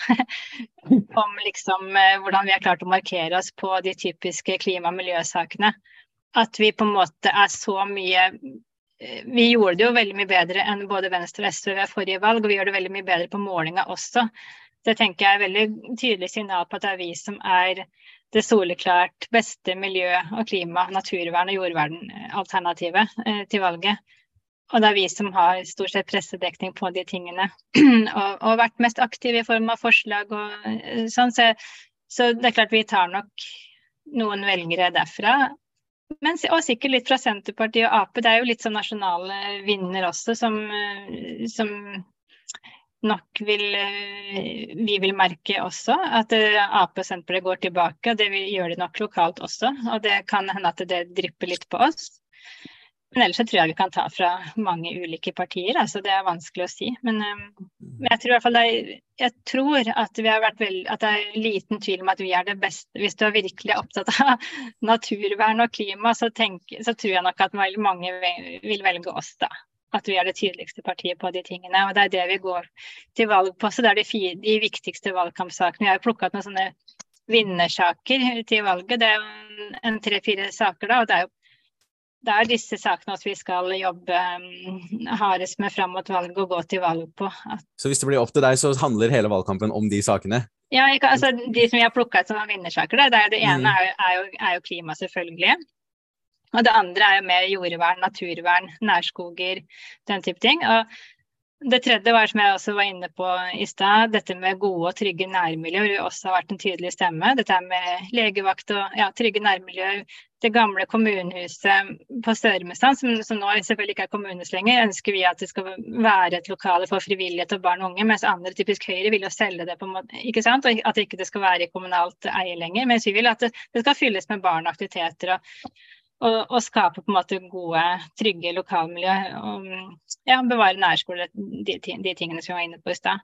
*laughs* om liksom eh, hvordan vi har klart å markere oss på de typiske klima- og miljøsakene. At vi på en måte er så mye eh, Vi gjorde det jo veldig mye bedre enn både Venstre og SV ved forrige valg, og vi gjør det veldig mye bedre på målinga også. Det tenker jeg er veldig tydelig signal på at det er vi som er det soleklart beste miljø- og klima-, naturvern- og jordvernalternativet eh, til valget. Og det er vi som har stort sett pressedekning på de tingene. *clears throat* og, og, vært mest aktive i form av forslag og eh, sånn. Så, så, det er klart vi tar nok noen velgere derfra. Men, og sikkert litt fra Senterpartiet og Ap. Det er jo litt sånn nasjonale vinner også, som, eh, som nok vil eh, vi vil merke også at eh, Ap og Senterpartiet går tilbake. og Det gjør de nok lokalt også. og Det kan hende at det drypper litt på oss. Men ellers så tror jeg vi kan ta fra mange ulike partier. altså Det er vanskelig å si. Men, eh, men jeg tror i hvert fall det er, jeg tror at, veld, at det er liten tvil om at vi er det beste. Hvis du er virkelig opptatt av *laughs* naturvern og klima, så, tenk, så tror jeg nok at mange vil velge oss da. At vi er det tydeligste partiet på de tingene. Og det er det vi går til valg på. Så det er de, fire, de viktigste valgkampsakene. Vi har plukka ut noen sånne vinnersaker til valget. Det er en tre-fire saker da. og det er jo det er disse sakene at vi skal jobbe um, hardest med fram mot valget og gå til valg på. Så hvis det blir opp til deg, så handler hele valgkampen om de sakene? Ja, kan, altså de som vi har plukka ut som vinnersaker, det, det, det ene mm. er, er, jo, er, jo, klima, selvfølgelig. Og det andre er jo mer jordvern, naturvern, nærskoger, den type ting. Og det tredje var som jeg også var inne på i stad, dette med gode og trygge nærmiljøer hvor også har vært en tydelig stemme. Dette med legevakt og ja, trygge nærmiljøer. Det gamle kommunehuset på Sørumsand, som, som, nå selvfølgelig ikke er kommunehus lenger, ønsker vi at det skal være et lokale for frivillighet og barn og unge. Mens andre, typisk Høyre, vil jo selge det på en måte, ikke sant? Og at ikke det skal være i kommunalt eie lenger. Mens vi vil at det, det skal fylles med barn og aktiviteter. og og, og, skape på en måte gode, trygge lokalmiljø. Og ja, bevare nærskole, de, de, tingene som vi var inne på i stad.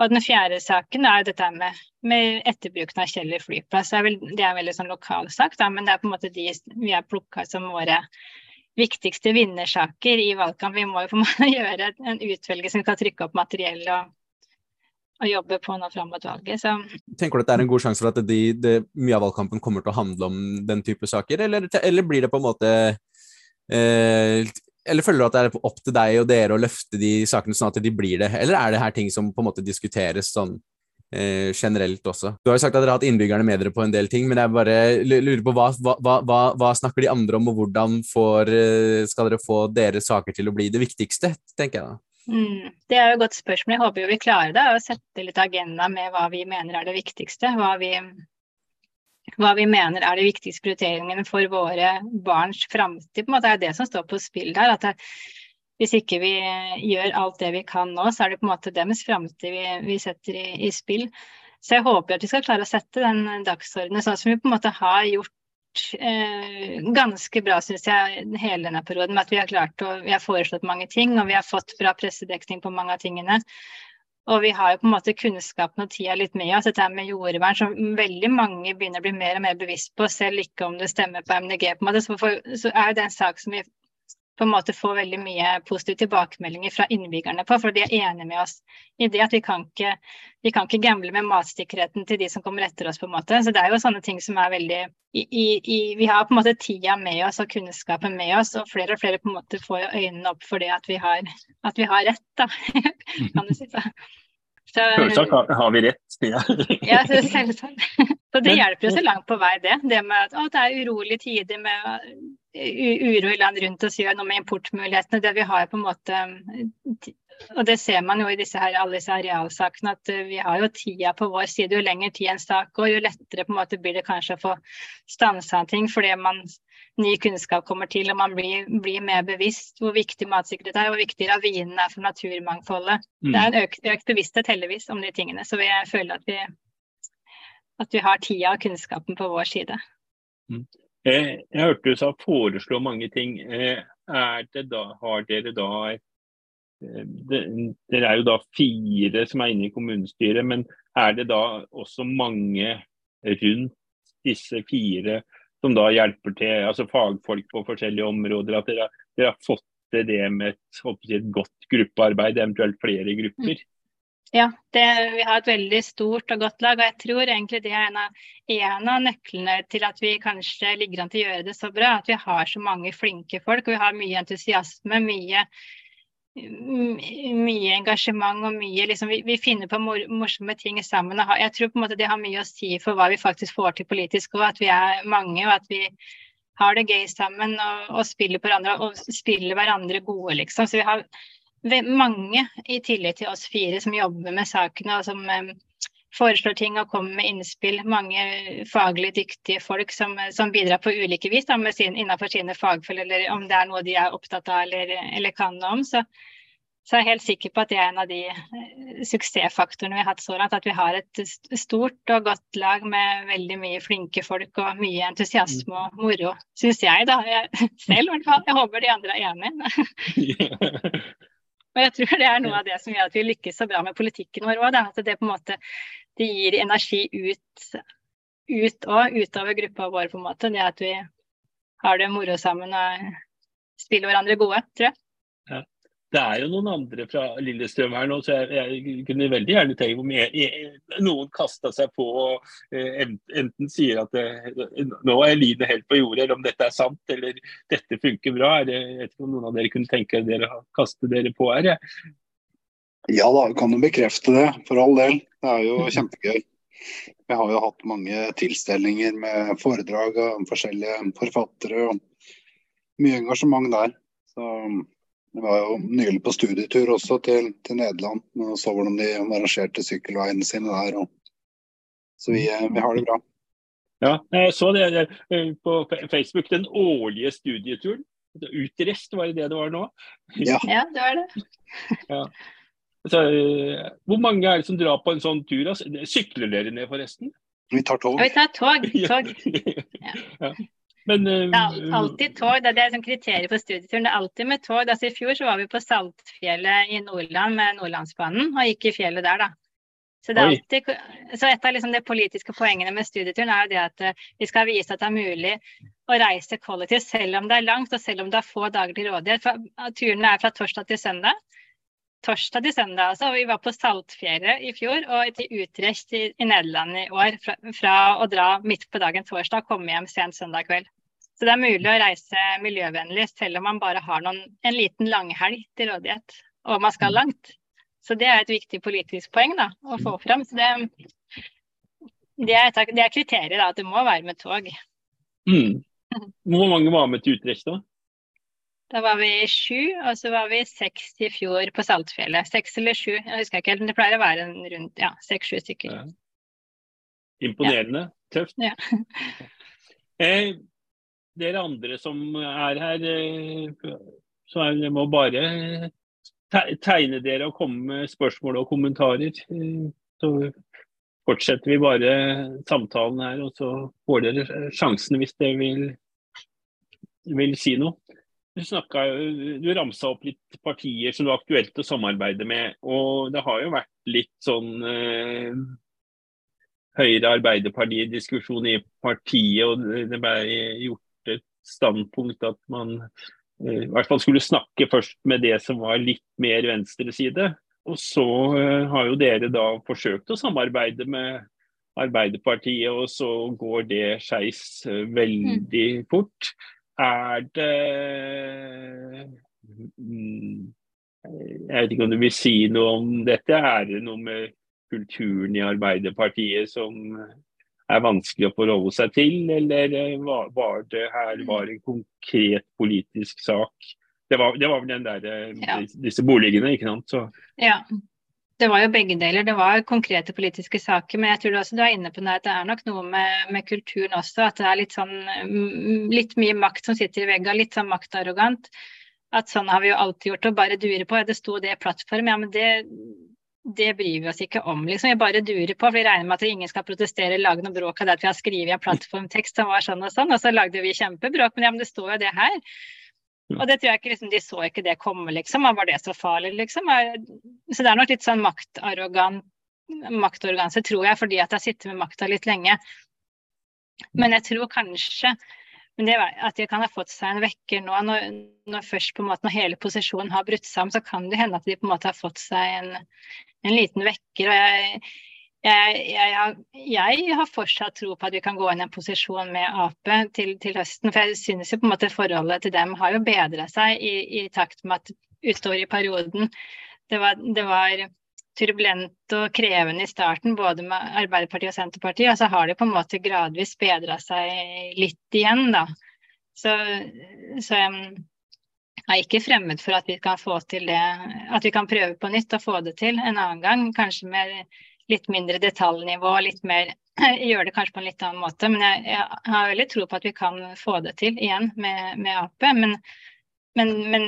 Og den fjerde saken er dette med, med etterbruken av Kjeller flyplass. Det er, vel, det er en veldig sånn lokal sak, da, men det er på en måte de vi har plukka som våre viktigste vinnersaker i valgkamp. Vi må jo på en måte *laughs* gjøre en utvelgelse som kan trykke opp materiell og å jobbe på nå fram mot valget. Så. Tenker du at det er en god sjanse for at de, de, mye av valgkampen kommer til å handle om den type saker, eller, eller blir det på en måte eh, Eller føler du at det er opp til deg og dere å løfte de sakene sånn at de blir det, eller er det her ting som på en måte diskuteres sånn eh, generelt også? Du har jo sagt at dere har hatt innbyggerne med dere på en del ting, men jeg bare lurer på hva, hva, hva, hva snakker de andre om, og hvordan får, eh, skal dere få deres saker til å bli det viktigste, tenker jeg da. Mm, det er jo et godt spørsmål. Jeg håper jo vi klarer det. Å sette litt agenda med hva vi mener er det viktigste. Hva vi, hva vi mener er de viktigste prioriteringene for våre barns framtid. Det er det som står på spill der. at det, hvis ikke vi gjør alt det vi kan nå, så er det på en måte deres framtid vi, vi, setter i, i, spill. Så jeg håper at vi skal klare å sette den dagsordenen sånn som vi på en måte har gjort ganske bra, syns jeg, hele denne perioden. Med at vi har klart å Vi har foreslått mange ting, og vi har fått bra pressedekning på mange av tingene. Og vi har jo på en måte kunnskapen og tida litt med oss. Dette med jordvern som veldig mange begynner å bli mer og mer bevisst på, selv ikke om det stemmer på MDG. på en måte, Så, for, så er det en sak som vi på en måte får veldig mye positive tilbakemeldinger fra innbyggerne på, for de er enige med oss i det at vi kan ikke, vi kan ikke gamble med matsikkerheten til de som kommer etter oss. på en måte. Så det er jo sånne ting som er veldig i, i, Vi har på en måte tida med oss og kunnskapen med oss, og flere og flere på en måte får øynene opp for det at vi har, at vi har rett, da, *laughs* kan du si. Så. Så, selvsagt har vi rett. Ja, ja selvsagt. Så det hjelper jo så langt på vei, det. Det med at å, det er urolige tider med uro i land rundt oss gjør noe med importmulighetene. Det vi har på en måte og det ser man jo i disse her, alle disse arealsakene, at vi har jo tida på vår side. Jo lenger tid en sak går, jo lettere på en måte blir det kanskje å få stansa ting. Fordi man, ny kunnskap kommer til, og man blir, blir, mer bevisst hvor viktig matsikkerhet er, hvor viktig ravinene er for naturmangfoldet. Mm. Det er en økt, økt, bevissthet heldigvis om de tingene. Så jeg føler at vi, at vi har tida og kunnskapen på vår side. Mm. Eh, jeg hørte du sa foreslå mange ting. Eh, da, har dere da et eh, Dere er jo da fire som er inne i kommunestyret, men er det da også mange rundt disse fire som da hjelper til, altså fagfolk på forskjellige områder? At dere, dere har fått til det med et, et godt gruppearbeid, eventuelt flere grupper? Mm. Ja, det, vi har et veldig stort og godt lag. Og jeg tror egentlig det er en av, en av, nøklene til at vi kanskje ligger an til å gjøre det så bra. At vi har så mange flinke folk. Og vi har mye entusiasme, mye, mye engasjement og mye liksom, vi, vi, finner på mor, morsomme ting sammen. Jeg tror på en måte det har mye å si for hva vi faktisk får til politisk og At vi er mange, og at vi har det gøy sammen og, og spiller hverandre og spiller hverandre gode, liksom. Så vi har mange, i tillegg til oss fire, som jobber med sakene og som foreslår ting og kommer med innspill. Mange faglig dyktige folk som, som bidrar på ulike vis da, sin, innenfor sine fagfelt, eller om det er noe de er opptatt av eller, eller kan noe om. Så, så jeg helt sikker på at det er en av de uh, suksessfaktorene vi har hatt så langt. At vi har et stort og godt lag med veldig mye flinke folk og mye entusiasme og moro, syns jeg da. Jeg, *laughs* selv i hvert fall. Jeg håper de andre er enig. *laughs* Og jeg tror det er noe av det som gjør at vi lykkes så bra med politikken vår òg. At det på en måte det gir energi ut, ut og utover gruppa vår, på en måte. Det at vi har det moro sammen og spiller hverandre gode, tror jeg. Det er jo noen andre fra Lillestrøm her nå, så jeg, jeg kunne veldig gjerne tenke om jeg, jeg, noen kasta seg på og eh, enten sier at det, nå er linet helt på jordet, eller om dette er sant eller dette funker bra. Er det, jeg vet ikke om noen av dere kunne tenke dere å kaste dere på her? Jeg. Ja da, kan du bekrefte det, for all del. Det er jo kjempegøy. Vi har jo hatt mange tilstelninger med foredrag av forskjellige forfattere og mye engasjement der. Så jeg var jo nylig på studietur også til, til Nederland og så hvordan de arrangerte sykkelveiene sine der. Og, så vi, eh, vi, har det bra. Ja, jeg så det eh, på Facebook, den årlige studieturen. Utrest, var det det det var nå? Ja, ja det var det. ja. Så, eh, hvor mange er det som drar på en sånn tur? Sykler dere ned, forresten? Vi tar tog. Ja, vi tar tog. *laughs* tog. Ja. Men, det er alltid tog. Det er sånn kriteriet for studieturen. Det er alltid med tog. Altså, I fjor så var vi på Saltfjellet i Nordland med Nordlandsbanen og gikk i fjellet der, da. Så, alltid, så et av liksom de politiske poengene med studieturen er det at uh, vi skal vise at det er mulig å reise kollektivt selv om det er langt og selv om det er få dager til rådighet. For, uh, turene er fra torsdag til søndag. Torsdag til søndag, altså. Vi var på Saltfjellet i fjor og til Utrecht i, i Nederland i år. Fra, fra, å dra midt på dagen torsdag og komme hjem sent søndag kveld. Så det er mulig å reise miljøvennlig selv om man bare har noen, en liten langhelg til rådighet og man skal mm. langt. Så det er et viktig politisk poeng da, å få fram. Så det, det, er, det er kriteriet, da, at det må være med tog. Mm. *laughs* Hvor mange var med til Utrecht da? Da var vi sju, og så var vi seks i fjor på Saltfjellet. Seks eller sju, jeg husker ikke helt, men det pleier å være en rundt ja, seks-sju stykker. Ja. Imponerende. Ja. Tøft. Ja. *laughs* eh, dere andre som er her, eh, så det må bare tegne dere og komme med spørsmål og kommentarer. Eh, så fortsetter vi bare samtalen her, og så får dere sjansen hvis dere vil, vil si noe. Du, du ramsa opp litt partier som det er aktuelt å samarbeide med. og Det har jo vært litt sånn eh, Høyre-Arbeiderparti-diskusjon i partiet. og Det ble gjort standpunkt at man eh, i hvert fall skulle snakke først med det som var litt mer venstreside. Og så uh, har jo dere da forsøkt å samarbeide med Arbeiderpartiet, og så går det skeis uh, veldig mm. fort. Er det mm, Jeg vet ikke om du vil si noe om dette. Er det noe med kulturen i Arbeiderpartiet som er vanskelig å forholde seg til, eller eh, var, var det her var en konkret politisk sak? Det var, det var vel den der, eh, ja. disse boligene, ikke sant? Så. Ja. Det var jo begge deler. Det var konkrete politiske saker. Men jeg tror også du er inne på det at det er nok noe med, med kulturen også. At det er litt sånn mm, litt mye makt som sitter i veggen, litt sånn maktarrogant. At sånn har vi jo alltid gjort og bare durer på. Det sto det i plattform. Ja, men det, det bryr vi oss ikke om, liksom. Vi bare durer på. for Vi regner med at ingen skal protestere eller lage noe bråk av det at vi har skrevet en plattformtekst som var sånn og sånn. Og så lagde vi kjempebråk. Men ja, men det står jo det her. Og det tror jeg ikke liksom, De så ikke det komme, liksom. Var det så farlig, liksom? Så det er nok litt sånn maktarrogant maktorganse, tror jeg, fordi at jeg har sittet med makta litt lenge. Men jeg tror kanskje men det, at de kan ha fått seg en vekker nå, når, når, først på en måte, når hele posisjonen har brutt sammen, så kan det hende at de på en måte har fått seg en, en liten vekker. og jeg, jeg, jeg, jeg, har fortsatt tro på at vi kan gå inn i en posisjon med Ap til, til, høsten. For jeg synes jo på en måte forholdet til dem har jo bedra seg i, i, takt med at utover i perioden det var, det var turbulent og krevende i starten, både med Arbeiderpartiet og Senterpartiet. Og så har det på en måte gradvis bedra seg litt igjen, da. Så, så jeg er ikke fremmed for at vi kan få til det, at vi kan prøve på nytt og få det til en annen gang. Kanskje med litt mindre detaljnivå, litt mer *clears throat* Gjøre det kanskje på en litt annen måte. Men jeg, jeg har veldig tro på at vi kan få det til igjen med, med Ap. Men men, men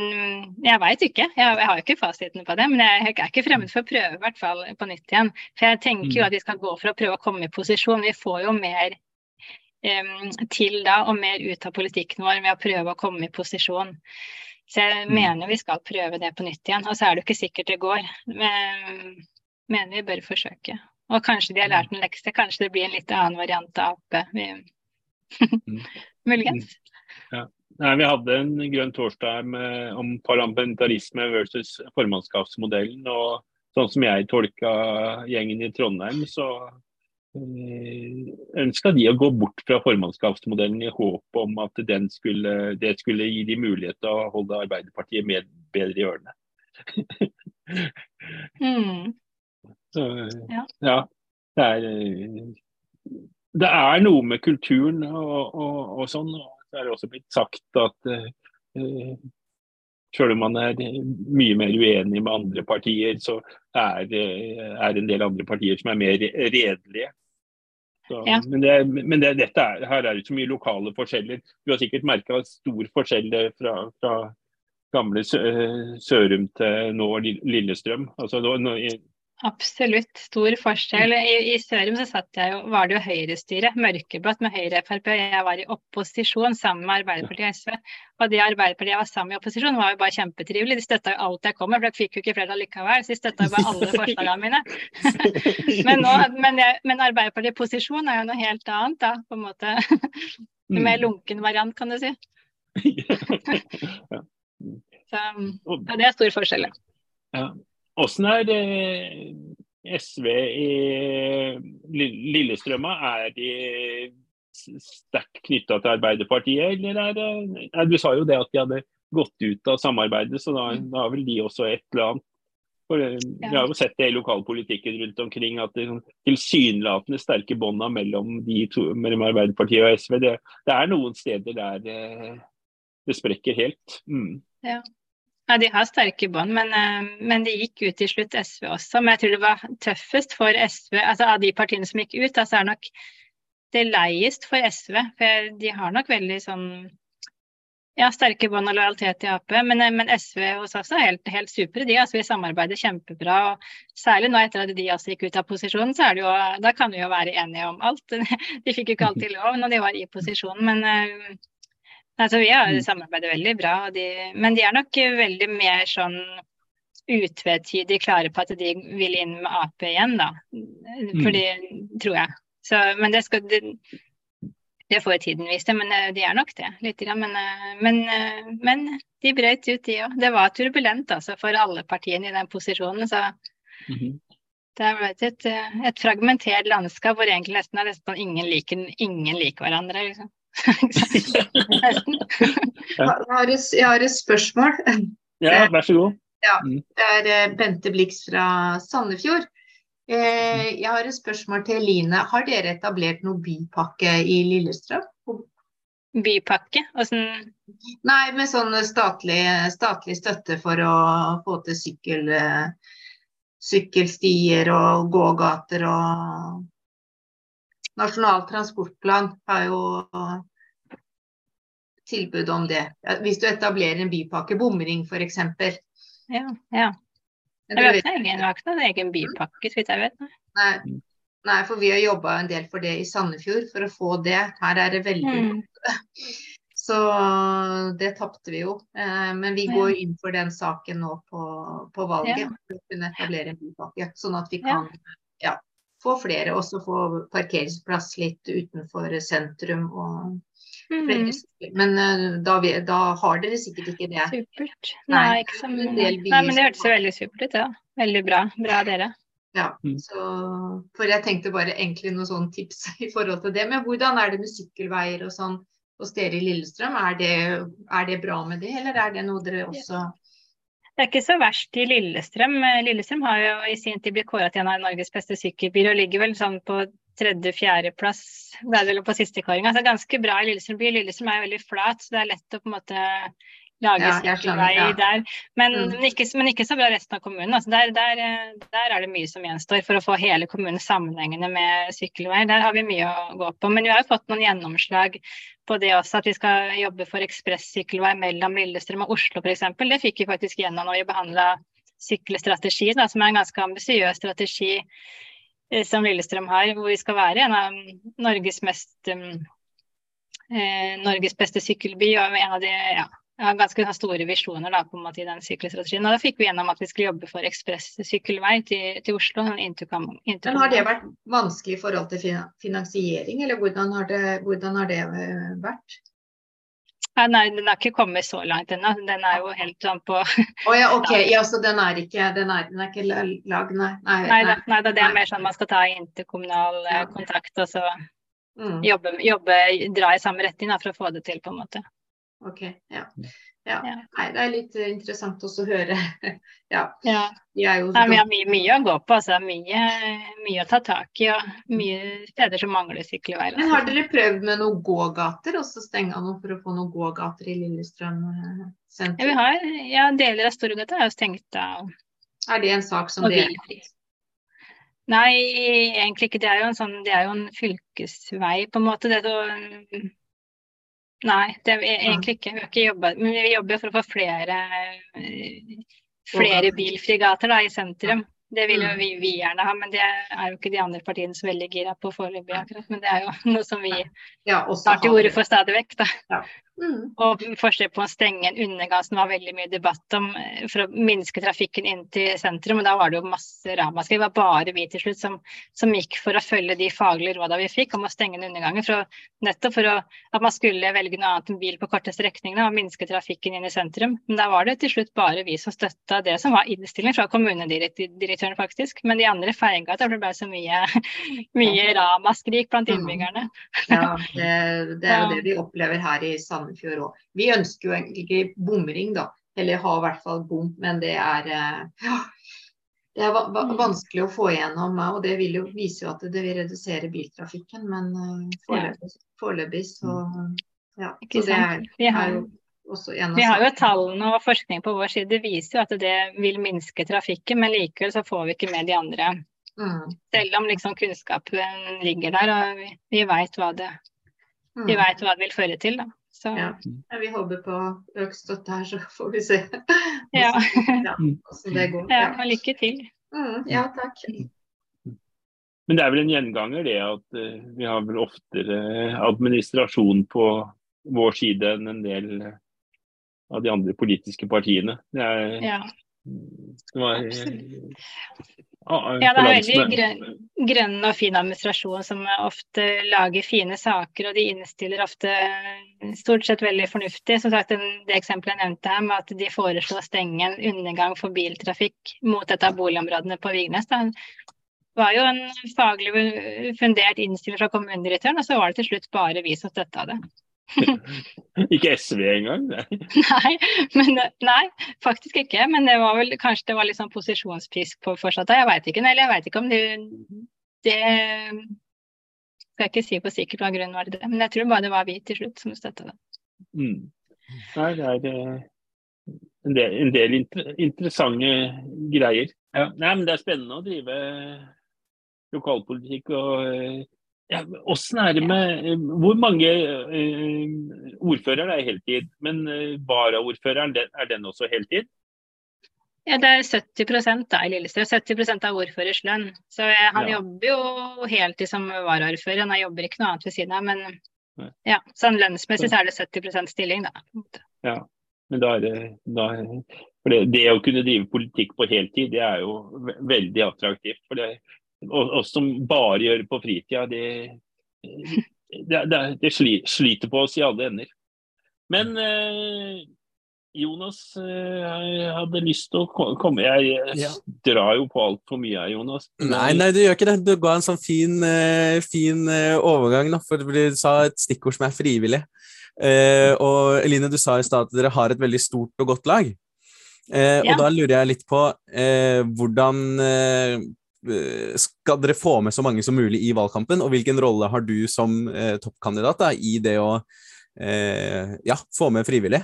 jeg veit ikke. Jeg, jeg, har ikke fasiten på det. Men jeg, jeg, er ikke fremmed for å prøve i hvert fall på nytt igjen. For jeg tenker jo mm. at vi skal gå for å prøve å komme i posisjon. Vi får jo mer um, til da, og mer ut av politikken vår ved å prøve å komme i posisjon. Så jeg mm. mener vi skal prøve det på nytt igjen. Og så er det jo ikke sikkert det går. Men mener vi bør forsøke. Og kanskje de har lært en lekse. Kanskje det blir en litt annen variant av Ap. Mm. *laughs* Muligens. Ja. Nei, Vi hadde en grønn torsdag med, om parlamentarisme versus formannskapsmodellen. og Sånn som jeg tolka gjengen i Trondheim, så eh, ønska de å gå bort fra formannskapsmodellen i håp om at skulle, det skulle gi de mulighet til å holde Arbeiderpartiet med, bedre i ørene. mm. *laughs* Så, ja. ja. Det er, det er noe med kulturen og, og, og sånn. Så er det også blitt sagt at uh, selv om man er mye mer uenig med andre partier, så er det en del andre partier som er mer redelige. Så, ja. Men, det, men det, dette er, her er det så mye lokale forskjeller. Du har sikkert merka stor forskjell fra, fra gamle Sørum til nå Lillestrøm. Altså, nå, Absolutt. Stor forskjell. I, I, Sørum så satt jeg jo, var det jo høyrestyre, mørkeblått med Høyre Frp. Jeg var i opposisjon sammen med Arbeiderpartiet og SV. Og de Arbeiderpartiet jeg var sammen i opposisjon, var jo bare kjempetrivelige. De støtta jo alt jeg kom med, for jeg fikk jo ikke flertall likevel. Så de støtta jo bare alle *laughs* forslagene mine. *laughs* men, nå, men, jeg, men Arbeiderpartiet i posisjon er jo noe helt annet, da. På en måte. *laughs* En mer mm. lunken variant, kan du si. så så det er stor forskjell. Ja. Åssen er det SV i Lillestrømma? Er de sterkt knytta til Arbeiderpartiet, eller er det Du sa jo det at de hadde gått ut av samarbeidet, så da, mm. da har vel de også et eller annet. For, eh, Vi har jo sett det i lokalpolitikken rundt omkring at det tilsynelatende sterke bånda mellom, mellom Arbeiderpartiet og SV, det, det, er noen steder der det, eh, det sprekker helt. Mm. Ja. Ja, De har sterke bånd, men, eh, men, det gikk ut til slutt SV også. Men jeg tror det var tøffest for SV, altså av de partiene som gikk ut, altså er nok det leiest for SV. For de har nok veldig sånn ja, sterke bånd og lojalitet til Ap. Men, men, SV hos oss er helt, helt supre. De altså, vi samarbeider kjempebra. og Særlig nå etter at de også gikk ut av posisjonen, så er det jo, da kan vi jo være enige om alt. *laughs* De fikk jo ikke alltid lov når de var i posisjonen, men eh, Altså, vi har mm. samarbeidet veldig bra, de, men de er nok veldig mer sånn utvetydig klare på at de vil inn med Ap igjen, da. For mm. tror jeg. Så, men det skal det, det får tiden vise, men eh, de er nok det. Litt, men, eh, men, eh, men de brøt ut, de òg. Det var turbulent altså, for alle partiene i den posisjonen. Så mm -hmm. det har vært et, et, fragmentert landskap hvor egentlig nesten er nesten ingen liker, ingen liker hverandre. Liksom. *laughs* jeg, har et, jeg har et spørsmål. Ja, vær så god. Ja, mm. det er eh, Bente Blix fra Sandefjord. Eh, jeg har et spørsmål til Eline. Har dere etablert noen bypakke i Lillestrøm? Bypakke? Hvordan Nei, med sånn statlig, statlig, støtte for å få til sykkel, eh, sykkelstier og gågater og Nasjonal transportplan har jo tilbud om det. Hvis du etablerer en bypakke, bomring f.eks. Ja, ja. Det var ikke noen egen bypakke, så vidt jeg vet. Nei. Nei, for vi har jobba en del for det i Sandefjord, for å få det. Her er det veldig mm. *laughs* Så det tapte vi jo. Eh, men vi går inn for den saken nå på, på valget. Ja. For å kunne etablere en bypakke. Sånn at vi kan ja få flere, også få parkeringsplass litt utenfor sentrum. og Mm. Men uh, da, vi, da, har dere sikkert ikke det. Supert. Nei, Nei ikke som, Nei men det hørtes jo veldig supert ut, ja. Veldig bra. Bra dere. Ja, mm. så, for jeg tenkte bare egentlig noen sånne tips *laughs* i forhold til det. Men hvordan er det med sykkelveier og sånn hos dere i Lillestrøm? Er det, er det bra med det, eller er det noe dere også det er ikke så verst i Lillestrøm. Lillestrøm har jo i sin tid blitt kåra til en av Norges beste sykkelbyer og ligger vel sånn på tredje-fjerdeplass på sistekåringa. Så ganske bra i Lillestrøm by. Lillestrøm er jo veldig flat, så det er lett å på en måte lage ja, ja. der. Men, mm. men, ikke, men, ikke, så bra resten av kommunen. Altså der, der, der, er det mye som gjenstår for å få hele kommunen sammenhengende med sykkelvei. Der har vi mye å gå på. Men vi har jo fått noen gjennomslag på det også, at vi skal jobbe for ekspressykkelvei mellom Lillestrøm og Oslo f.eks. Det fikk vi faktisk gjennom når vi behandla sykkelstrategi, som er en ganske ambisiøs strategi eh, som Lillestrøm har, hvor vi skal være en av Norges mest um, eh, Norges beste sykkelby og en av de ja, har ganske store visjoner da, på en måte i den sykkelstrategien. Og da fikk vi gjennom at vi skulle jobbe for ekspress-sykkelvei til, til, Oslo. Men Har det vært vanskelig i forhold til finansiering, eller hvordan har det, hvordan har det eh, vært? Ja, nei, den har ikke kommet så langt ennå. Den er jo helt sånn på oh, ja, OK. *laughs* Ja, så den er ikke, den er, den er ikke lag, nei. Nei, Nei da, nei da, det er mer sånn man skal ta interkommunal eh, Ja. kontakt og så Mm, jobbe, jobbe, dra i samme retning da, for å få det til, på en måte. OK. Ja. ja. Ja. Nei, det er litt eh, interessant også å høre. *laughs* ja. Ja. Er jo Nei, vi har mye, mye å gå på, altså. Mye, mye å ta tak i, og mye steder som mangler sykkelveier. Men har altså. dere prøvd med noen gågater, også stenge av noe for å få noen gågater i Lillestrøm sentrum? Ja, vi har, ja, deler av Storgata er jo stengt av Er det en sak som Og dere. Nei, egentlig ikke. Det er jo en sånn, det er jo en fylkesvei, på en måte. Det er så, nei, det er vi egentlig ikke. Vi har ikke jobbet, men vi jobber for å få flere, eh, flere Gågater. bilfrie gater da, i sentrum. Det vil jo Mm. vi, vi gjerne ha, men det er jo ikke de andre partiene så veldig gira på foreløpig akkurat. Men det er jo *laughs* noe som vi ja, tar til orde for stadig vekk. da. Mm. Og forsøk på å stenge en undergang som var veldig mye debatt om eh, for å minske trafikken inn til sentrum. Og da var det jo masse ramaskrik. Det var bare vi til slutt som, som gikk for å følge de faglige rådene vi fikk om å stenge den undergangen. For å, nettopp for å, at man skulle velge noe annet enn bil på korte strekninger og minske trafikken inn i sentrum. Men da var det til slutt bare vi som støtta det som var innstilling fra kommunedirektøren, faktisk. Men de andre feiga at det ble så mye, *laughs* mye ramaskrik blant Mm. innbyggerne. Ja, *laughs* det, det er jo det vi opplever her i Sandefjord òg. Vi ønsker jo egentlig ikke bomring, da. Eller ha i hvert fall bom, men det er eh, ja, det er Mm. vanskelig å få igjennom. eh, Og det vil jo vise jo at det vil redusere biltrafikken, men eh, foreløpig, foreløpig så ja. Ikke Så det er, sant? Vi har, er jo Vi har jo tallene og forskning på vår side. Det viser jo at det vil minske trafikken, men likevel så får vi ikke med de andre. Mm, Selv om liksom kunnskapen ligger der og vi, vi veit hva, det- mm. hva det vil føre til. Da. Så Ja. Ja, vi håper på økt støtte her, så får vi se *laughs* *laughs* Ja. hvordan det går. ja, og lykke til. Mm, ja takk. Men det er vel en gjenganger det at eh, vi har vel oftere administrasjon på vår side enn en del av de andre politiske partiene. Det er Ja. det var, Absolutt. Ja, det er veldig grønn, grønn og fin administrasjon som ofte lager fine saker, og de innstiller ofte eh, stort sett veldig fornuftig. Som sagt, den, det eksempelet jeg nevnte her med at de foreslo å stenge en undergang for biltrafikk mot et av boligområdene på Vignes, da, var jo en faglig fundert innstilling fra kommunedirektøren, og så var det til slutt bare vi som støtta det. Ikke SV engang. Nei. Nei, men, nei, faktisk ikke. Men det var vel kanskje det var litt sånn posisjonspisk på fortsatt. Jeg veit ikke. Eller jeg veit ikke om det Det skal jeg ikke si på sikkert hva grunnen var til det. Men jeg tror bare det var vi til slutt som støtta det. Mm. Nei, det er eh, en del, en del inter, interessante greier. Ja. Nei, men det er spennende å drive lokalpolitikk. og eh, ja, er det med eh, Hvor mange eh, ordførere er heltid? Men eh, varaordføreren, er den også heltid? Ja, det er 70% da i Lillestrøm. 70% av ordførers lønn. Så jeg, han Ja. jobber jo heltid som varaordfører. Han jobber ikke noe annet ved siden av. Men Nei. ja, sånn lønnsmessig så er det 70% stilling, da. Ja. Men da er det, da, for det, det å kunne drive politikk på heltid, det er jo veldig attraktivt. For det, oss som bare gjør det på fritida, det, det, det, det sliter på oss i alle ender. Men eh, Jonas eh, jeg hadde lyst til å komme Jeg, jeg Ja. drar jo på altfor mye her, Jonas. Nei, nei, du gjør ikke det. Du ga en sånn fin, eh, fin eh, overgang, da, for du sa et stikkord som er frivillig. Eh, og Eline, du sa i stad at dere har et veldig stort og godt lag. Eh, Ja. Og da lurer jeg litt på eh, hvordan eh, skal dere få med så mange som mulig i valgkampen, og hvilken rolle har du som eh, toppkandidat da, i det å eh, ja, få med frivillig?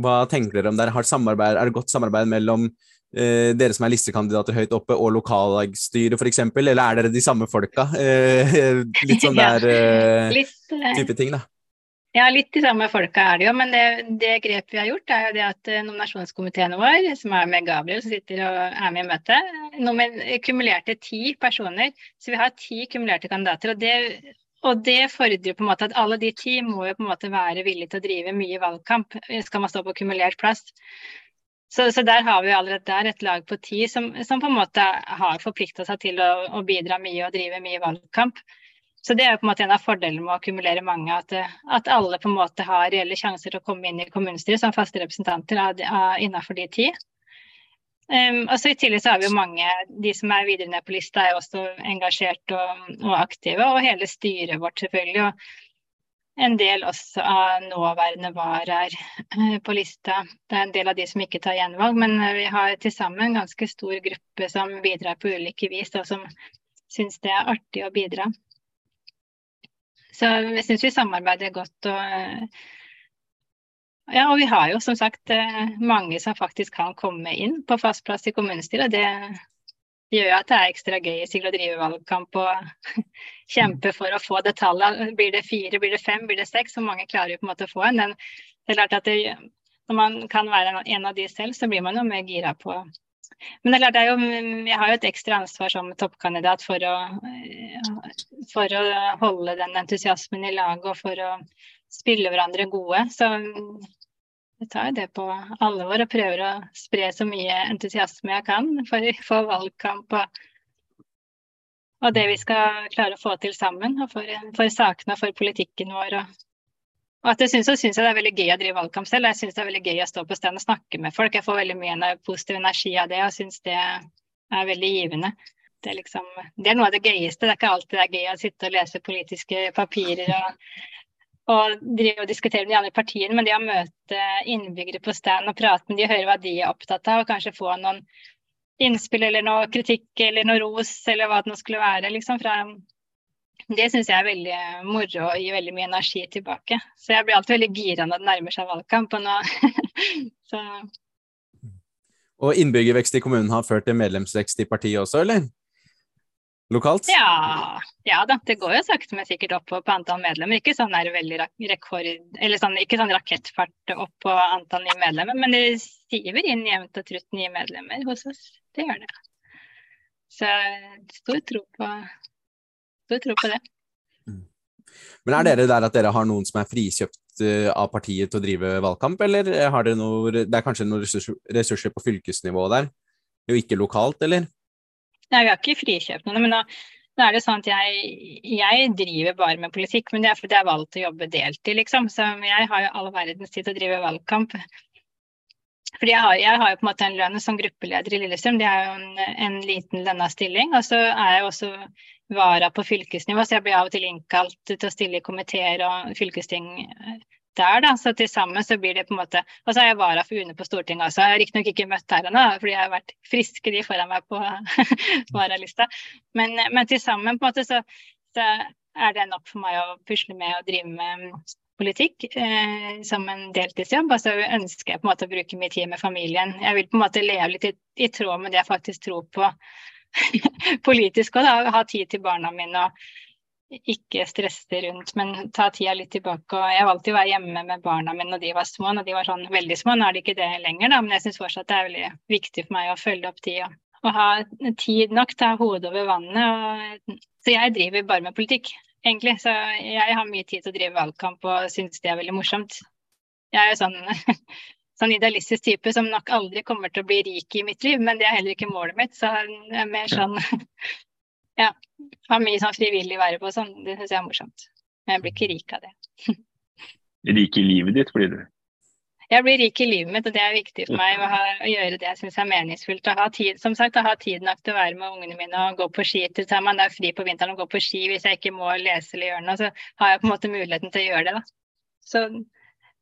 Hva tenker dere om samarbeid, er det godt samarbeid mellom eh, dere som er listekandidater høyt oppe, og lokallagsstyret f.eks., eller er dere de samme folka? Eh, *laughs* litt sånn *laughs* der eh, eh, type ting, da. Ja, litt de samme folka er det jo. Men det, det grepet vi har gjort, er jo det at eh, nominasjonskomiteen vår, som er med Gabriel, som sitter og er med i møtet, kumulerte ti personer. Så vi har ti kumulerte kandidater. Og det, og det fordrer på en måte at alle de ti må jo på en måte være villige til å drive mye valgkamp. Skal man stå på kumulert plass. Så, så der har vi allerede der et lag på ti som, som på en måte har forplikta seg til å, å bidra mye og drive mye valgkamp. Så det er jo på en måte en av fordelene med å akkumulere mange, at, at alle på en måte har reelle sjanser til å komme inn i kommunestyret som faste representanter innenfor de ti. Um, og så I tillegg så har vi jo mange, de som er videre ned på lista er også engasjert og, og aktive, og hele styret vårt selvfølgelig. Og en del også av nåværende varaer uh, på lista. Det er en del av de som ikke tar gjenvalg, men vi har til sammen en ganske stor gruppe som bidrar på ulike vis, og som syns det er artig å bidra. Så jeg syns vi samarbeider godt. og ja, og vi har jo som sagt eh, mange som faktisk kan komme inn på fast plass i kommunestyret. Det gjør at det er ekstra gøy til å drive valgkamp og *laughs* kjempe for å få det tallet. Blir det fire, blir det fem, blir det seks? Så mange klarer jo på en måte å få en. Men det er klart at det, når man kan være en av de selv, så blir man jo mer gira på men det er klart, det er jo, jeg har jo et ekstra ansvar som toppkandidat for å, for å holde den entusiasmen i laget og for å spille hverandre gode. Så jeg tar det på alvor og prøver å spre så mye entusiasme jeg kan for, for valgkamp og, og, det vi skal klare å få til sammen. Og for, for sakene og for politikken vår. og og at jeg synes, så synes jeg det er veldig gøy å drive valgkamp selv. Jeg syns det er veldig gøy å stå på stand og snakke med folk. Jeg får veldig mye positiv energi av det og syns det er veldig givende. Det er, liksom, det er, noe av det gøyeste. Det er ikke alltid det er gøy å sitte og lese politiske papirer og, og drive og diskutere med de andre partiene, men det å møte innbyggere på stand og prate med de og høre hva de er opptatt av, og kanskje få noen innspill eller noe kritikk eller noe ros eller hva det nå skulle være liksom, fra det syns jeg er veldig moro og gir veldig mye energi tilbake. Så jeg blir alltid veldig gira når det nærmer seg valgkamp. Og, nå, *laughs* og innbyggervekst i kommunen har ført til medlemsvekst i partiet også, eller? Lokalt? Ja, ja da, det går jo sakte, men sikkert opp på antall medlemmer. Ikke sånn, veldig rekord, eller sånn, ikke sånn rakettfart opp på antall nye medlemmer, men det stiver inn jevnt og trutt nye medlemmer hos oss. Det gjør det. Så stor tro på stor tro på det. Mm. Men er dere der at dere har noen som er frikjøpt eh, av partiet til å drive valgkamp, eller har dere noe, det er kanskje noen ressurser på fylkesnivå der, jo ikke lokalt, eller? Nei, vi har ikke frikjøpt noen. men da, nå er det sånn at jeg, jeg, driver bare med politikk, men det er fordi jeg har valgt å jobbe deltid, liksom. Så jeg har jo all verdens tid til å drive valgkamp. Fordi jeg har, jeg har, jo på en måte en lønn som gruppeleder i Lillestrøm, det er jo en, en liten lønna stilling. Og så er jeg også vara på fylkesnivå, så jeg blir av og til innkalt til å stille i komiteer og fylkesting eh, der, da. Så til sammen så blir det på en måte Og så er jeg vara for UNE på Stortinget også. Jeg har riktignok ikke møtt her ennå, fordi jeg har vært friske de foran meg på *laughs* varalista. Men, men til sammen på en måte så, så, er det nok for meg å pusle med og drive med politikk eh, som en deltidsjobb. Og så ønsker jeg på en måte å bruke mye tid med familien. Jeg vil på en måte leve litt i, i tråd med det jeg faktisk tror på *laughs* politisk òg, ha tid til barna mine og ikke stresse rundt, men ta tida litt tilbake. Og jeg valgte å være hjemme med barna mine når de var små. Når de var sånn veldig små, nå er de ikke det lenger, da, men jeg syns fortsatt det er veldig viktig for meg å følge opp tida. Og ha tid nok ta hodet over vannet. Og... Så jeg driver bare med politikk, egentlig. Så jeg har mye tid til å drive valgkamp og syns det er veldig morsomt. Jeg er jo sånn *laughs* sånn idealistisk type som nok aldri kommer til å bli rik i mitt liv, men det er heller ikke målet mitt. Så jeg er mer sånn *laughs* Ja. Har mye sånn frivillig være på sånn. Det syns jeg er morsomt. Men jeg blir ikke rik av det. *laughs* rik i livet ditt blir du? Jeg blir rik i livet mitt, og det er viktig for meg å, ha, å gjøre det jeg syns er meningsfullt. Å ha tid, som sagt, å ha tid nok til å være med ungene mine og gå på ski. Til tar man er fri på vinteren og går på ski hvis jeg ikke må lese eller gjøre noe, så har jeg på en måte muligheten til å gjøre det. da. Så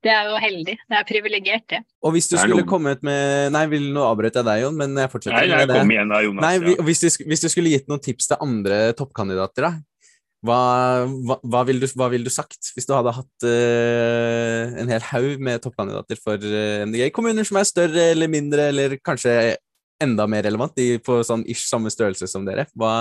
det er jo heldig. Det er privilegert, det. Og hvis du skulle noen... kommet med Nei, vil nå avbryter jeg deg, Jon, men jeg fortsetter nei, nei, Kom igjen da, Jonas. Nei, hvis, du, hvis, du, skulle gitt noen tips til andre toppkandidater, da? Hva, hva, hva ville du, vil du, sagt hvis du hadde hatt uh, en hel haug med toppkandidater for uh, eh, MDG? Kommuner som er større eller mindre, eller kanskje enda mer relevant, de på sånn ish samme størrelse som dere. Hva,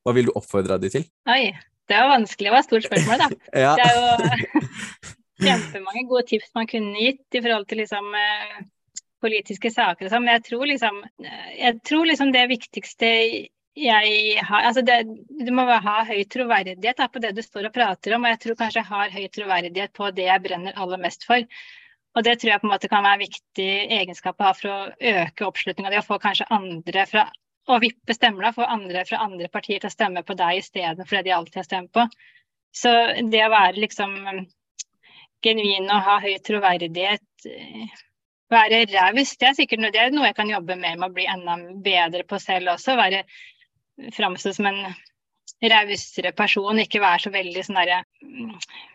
hva vil du oppfordre de til? Oi, det var vanskelig. Det var et stort spørsmål, da. *laughs* ja. Det er jo *laughs* kjempemange gode tips man kunne gitt i forhold til liksom, eh, politiske saker og sånn. Men jeg tror liksom, jeg tror liksom det viktigste jeg har altså det, Du må ha høy troverdighet da, på det du står og prater om. Og jeg tror kanskje jeg har høy troverdighet på det jeg brenner aller mest for. Og det tror jeg på en måte kan være en viktig egenskap å ha for å øke oppslutninga di og få kanskje andre fra å vippe stemmer, få andre fra andre partier til å stemme på deg istedenfor det de alltid har stemt på. Så det å være liksom genuin og ha høy troverdighet, være raus, det er sikkert noe, det er noe jeg kan jobbe mer med å bli enda bedre på selv også. Være framstå som en rausere person, ikke være så veldig sånn derre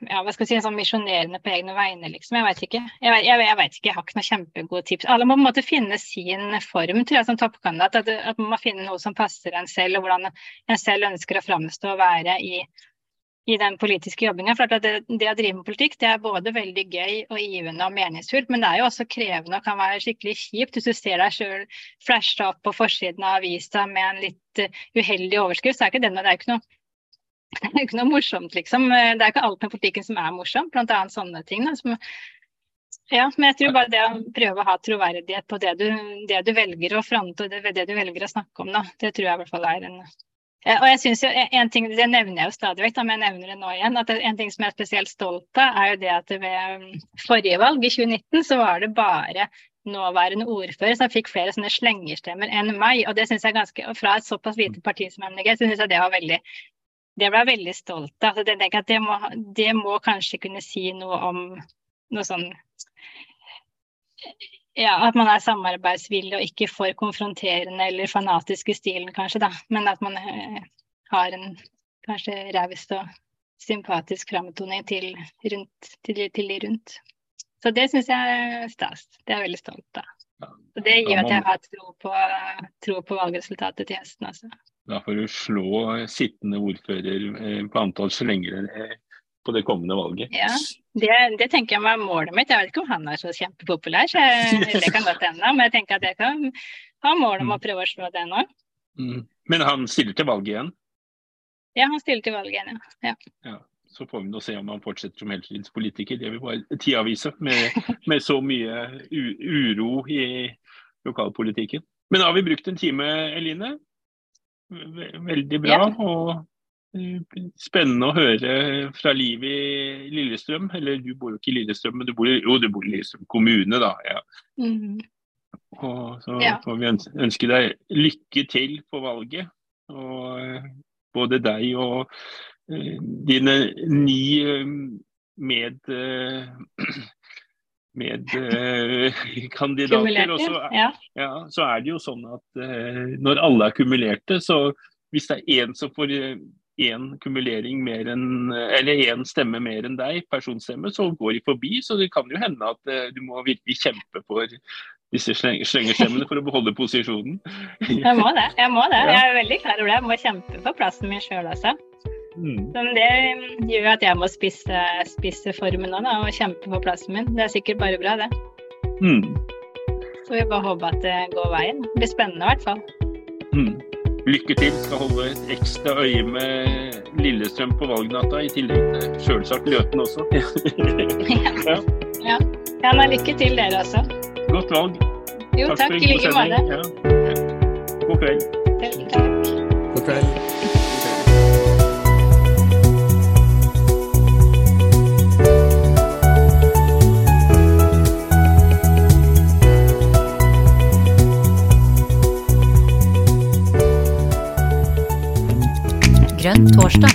ja, hva skal jeg si, sånn misjonerende på egne vegne, liksom. Jeg veit ikke. Jeg, jeg, jeg vet ikke, jeg har ikke noen kjempegode tips. Alle må på en måte finne sin form tror jeg, som toppkandidat. At, at man må finne noe som passer en selv, og hvordan en selv ønsker å framstå og være i i den politiske jobbinga. For det, det, å drive med politikk det er både veldig gøy og givende og meningsfullt, men det er jo også krevende og kan være skikkelig kjipt hvis du ser deg sjøl flashe opp på forsiden av avisa med en litt uh, uheldig overskrift. Så er ikke det, det er ikke noe det er *laughs* ikke noe morsomt, liksom. Det er ikke alt med politikken som er morsomt, bl.a. sånne ting. Da, som, ja, men jeg tror bare det å prøve å ha troverdighet på det du, det du velger å fronte, og det, det, du velger å snakke om, da, det tror jeg i hvert fall er en Eh, og jeg synes jo, en ting, Det nevner jeg jo stadig vekk, men jeg nevner det nå igjen. at En ting som jeg er spesielt stolt av, er jo det at ved um, forrige valg, i 2019, så var det bare nåværende ordfører som fikk flere sånne slengerstemmer enn meg. Og det synes jeg ganske, Fra et såpass lite parti som MDG, så syns jeg det var veldig det ble jeg veldig stolt av. Det, det, må, det må kanskje kunne si noe om noe sånn ja, at man er samarbeidsvillig og ikke for konfronterende eller fanatisk i stilen, kanskje, da. Men at man eh, har en kanskje raus og sympatisk framtoning til, til, til, de rundt. Så det syns jeg er stas. Det er jeg veldig stolt av. Så det gjør at jeg har tro på, tro på valgresultatet til høsten. Altså. Da får du slå sittende ordfører eh, på antall slengere på det kommende valget. Ja, det, det, tenker jeg var målet mitt. Jeg vet ikke om han er så kjempepopulær, så jeg, det kan godt hende. Men jeg tenker at jeg kan ha mål om å prøve å slå det nå. Mm. Men han stiller til valget igjen? Ja, han stiller til valget igjen, ja. ja. Så får vi nå se om han fortsetter som heltidspolitiker. Det vil bare tida vise, med, med så mye uro i lokalpolitikken. Men da har vi brukt en time, Eline. Veldig bra. Ja. og Spennende å høre fra livet i Lillestrøm. Eller du bor jo ikke i Lillestrøm, men du bor, jo, du bor i Lillestrøm kommune, da. Ja. Mm. Og så ja. får vi ønske deg lykke til på valget. Og eh, både deg og uh, dine ni uh, med uh, *clears throat* med kandidater. Og så, ja. Ja, så er det jo sånn at når alle er kumulerte, så hvis det er én som får én kumulering mer enn Eller én stemme mer enn deg, personstemme, så går de forbi. Så det kan jo hende at uh, du må virkelig kjempe for disse slengerstemmene for å beholde posisjonen. *laughs* Jeg må det. Jeg må det. Jeg er veldig klar over det. Jeg må kjempe for plassen min sjøl også. Mm. Men det gjør at jeg må spisse, spisse formen nå da, og kjempe for plassen min. Det er sikkert bare bra, det. Mm. Så vi bare håper at det går veien. Det blir spennende i hvert fall. Mm lykke til. Skal holde et ekstra øye med Lillestrøm på valgnatta, i tillegg til selvsagt Løten også. ja. *laughs* ja. ja men lykke til dere også. Godt valg. Jo, takk, takk i like måte. Ja. God kveld. Takk. God kveld. Grønn torsdag.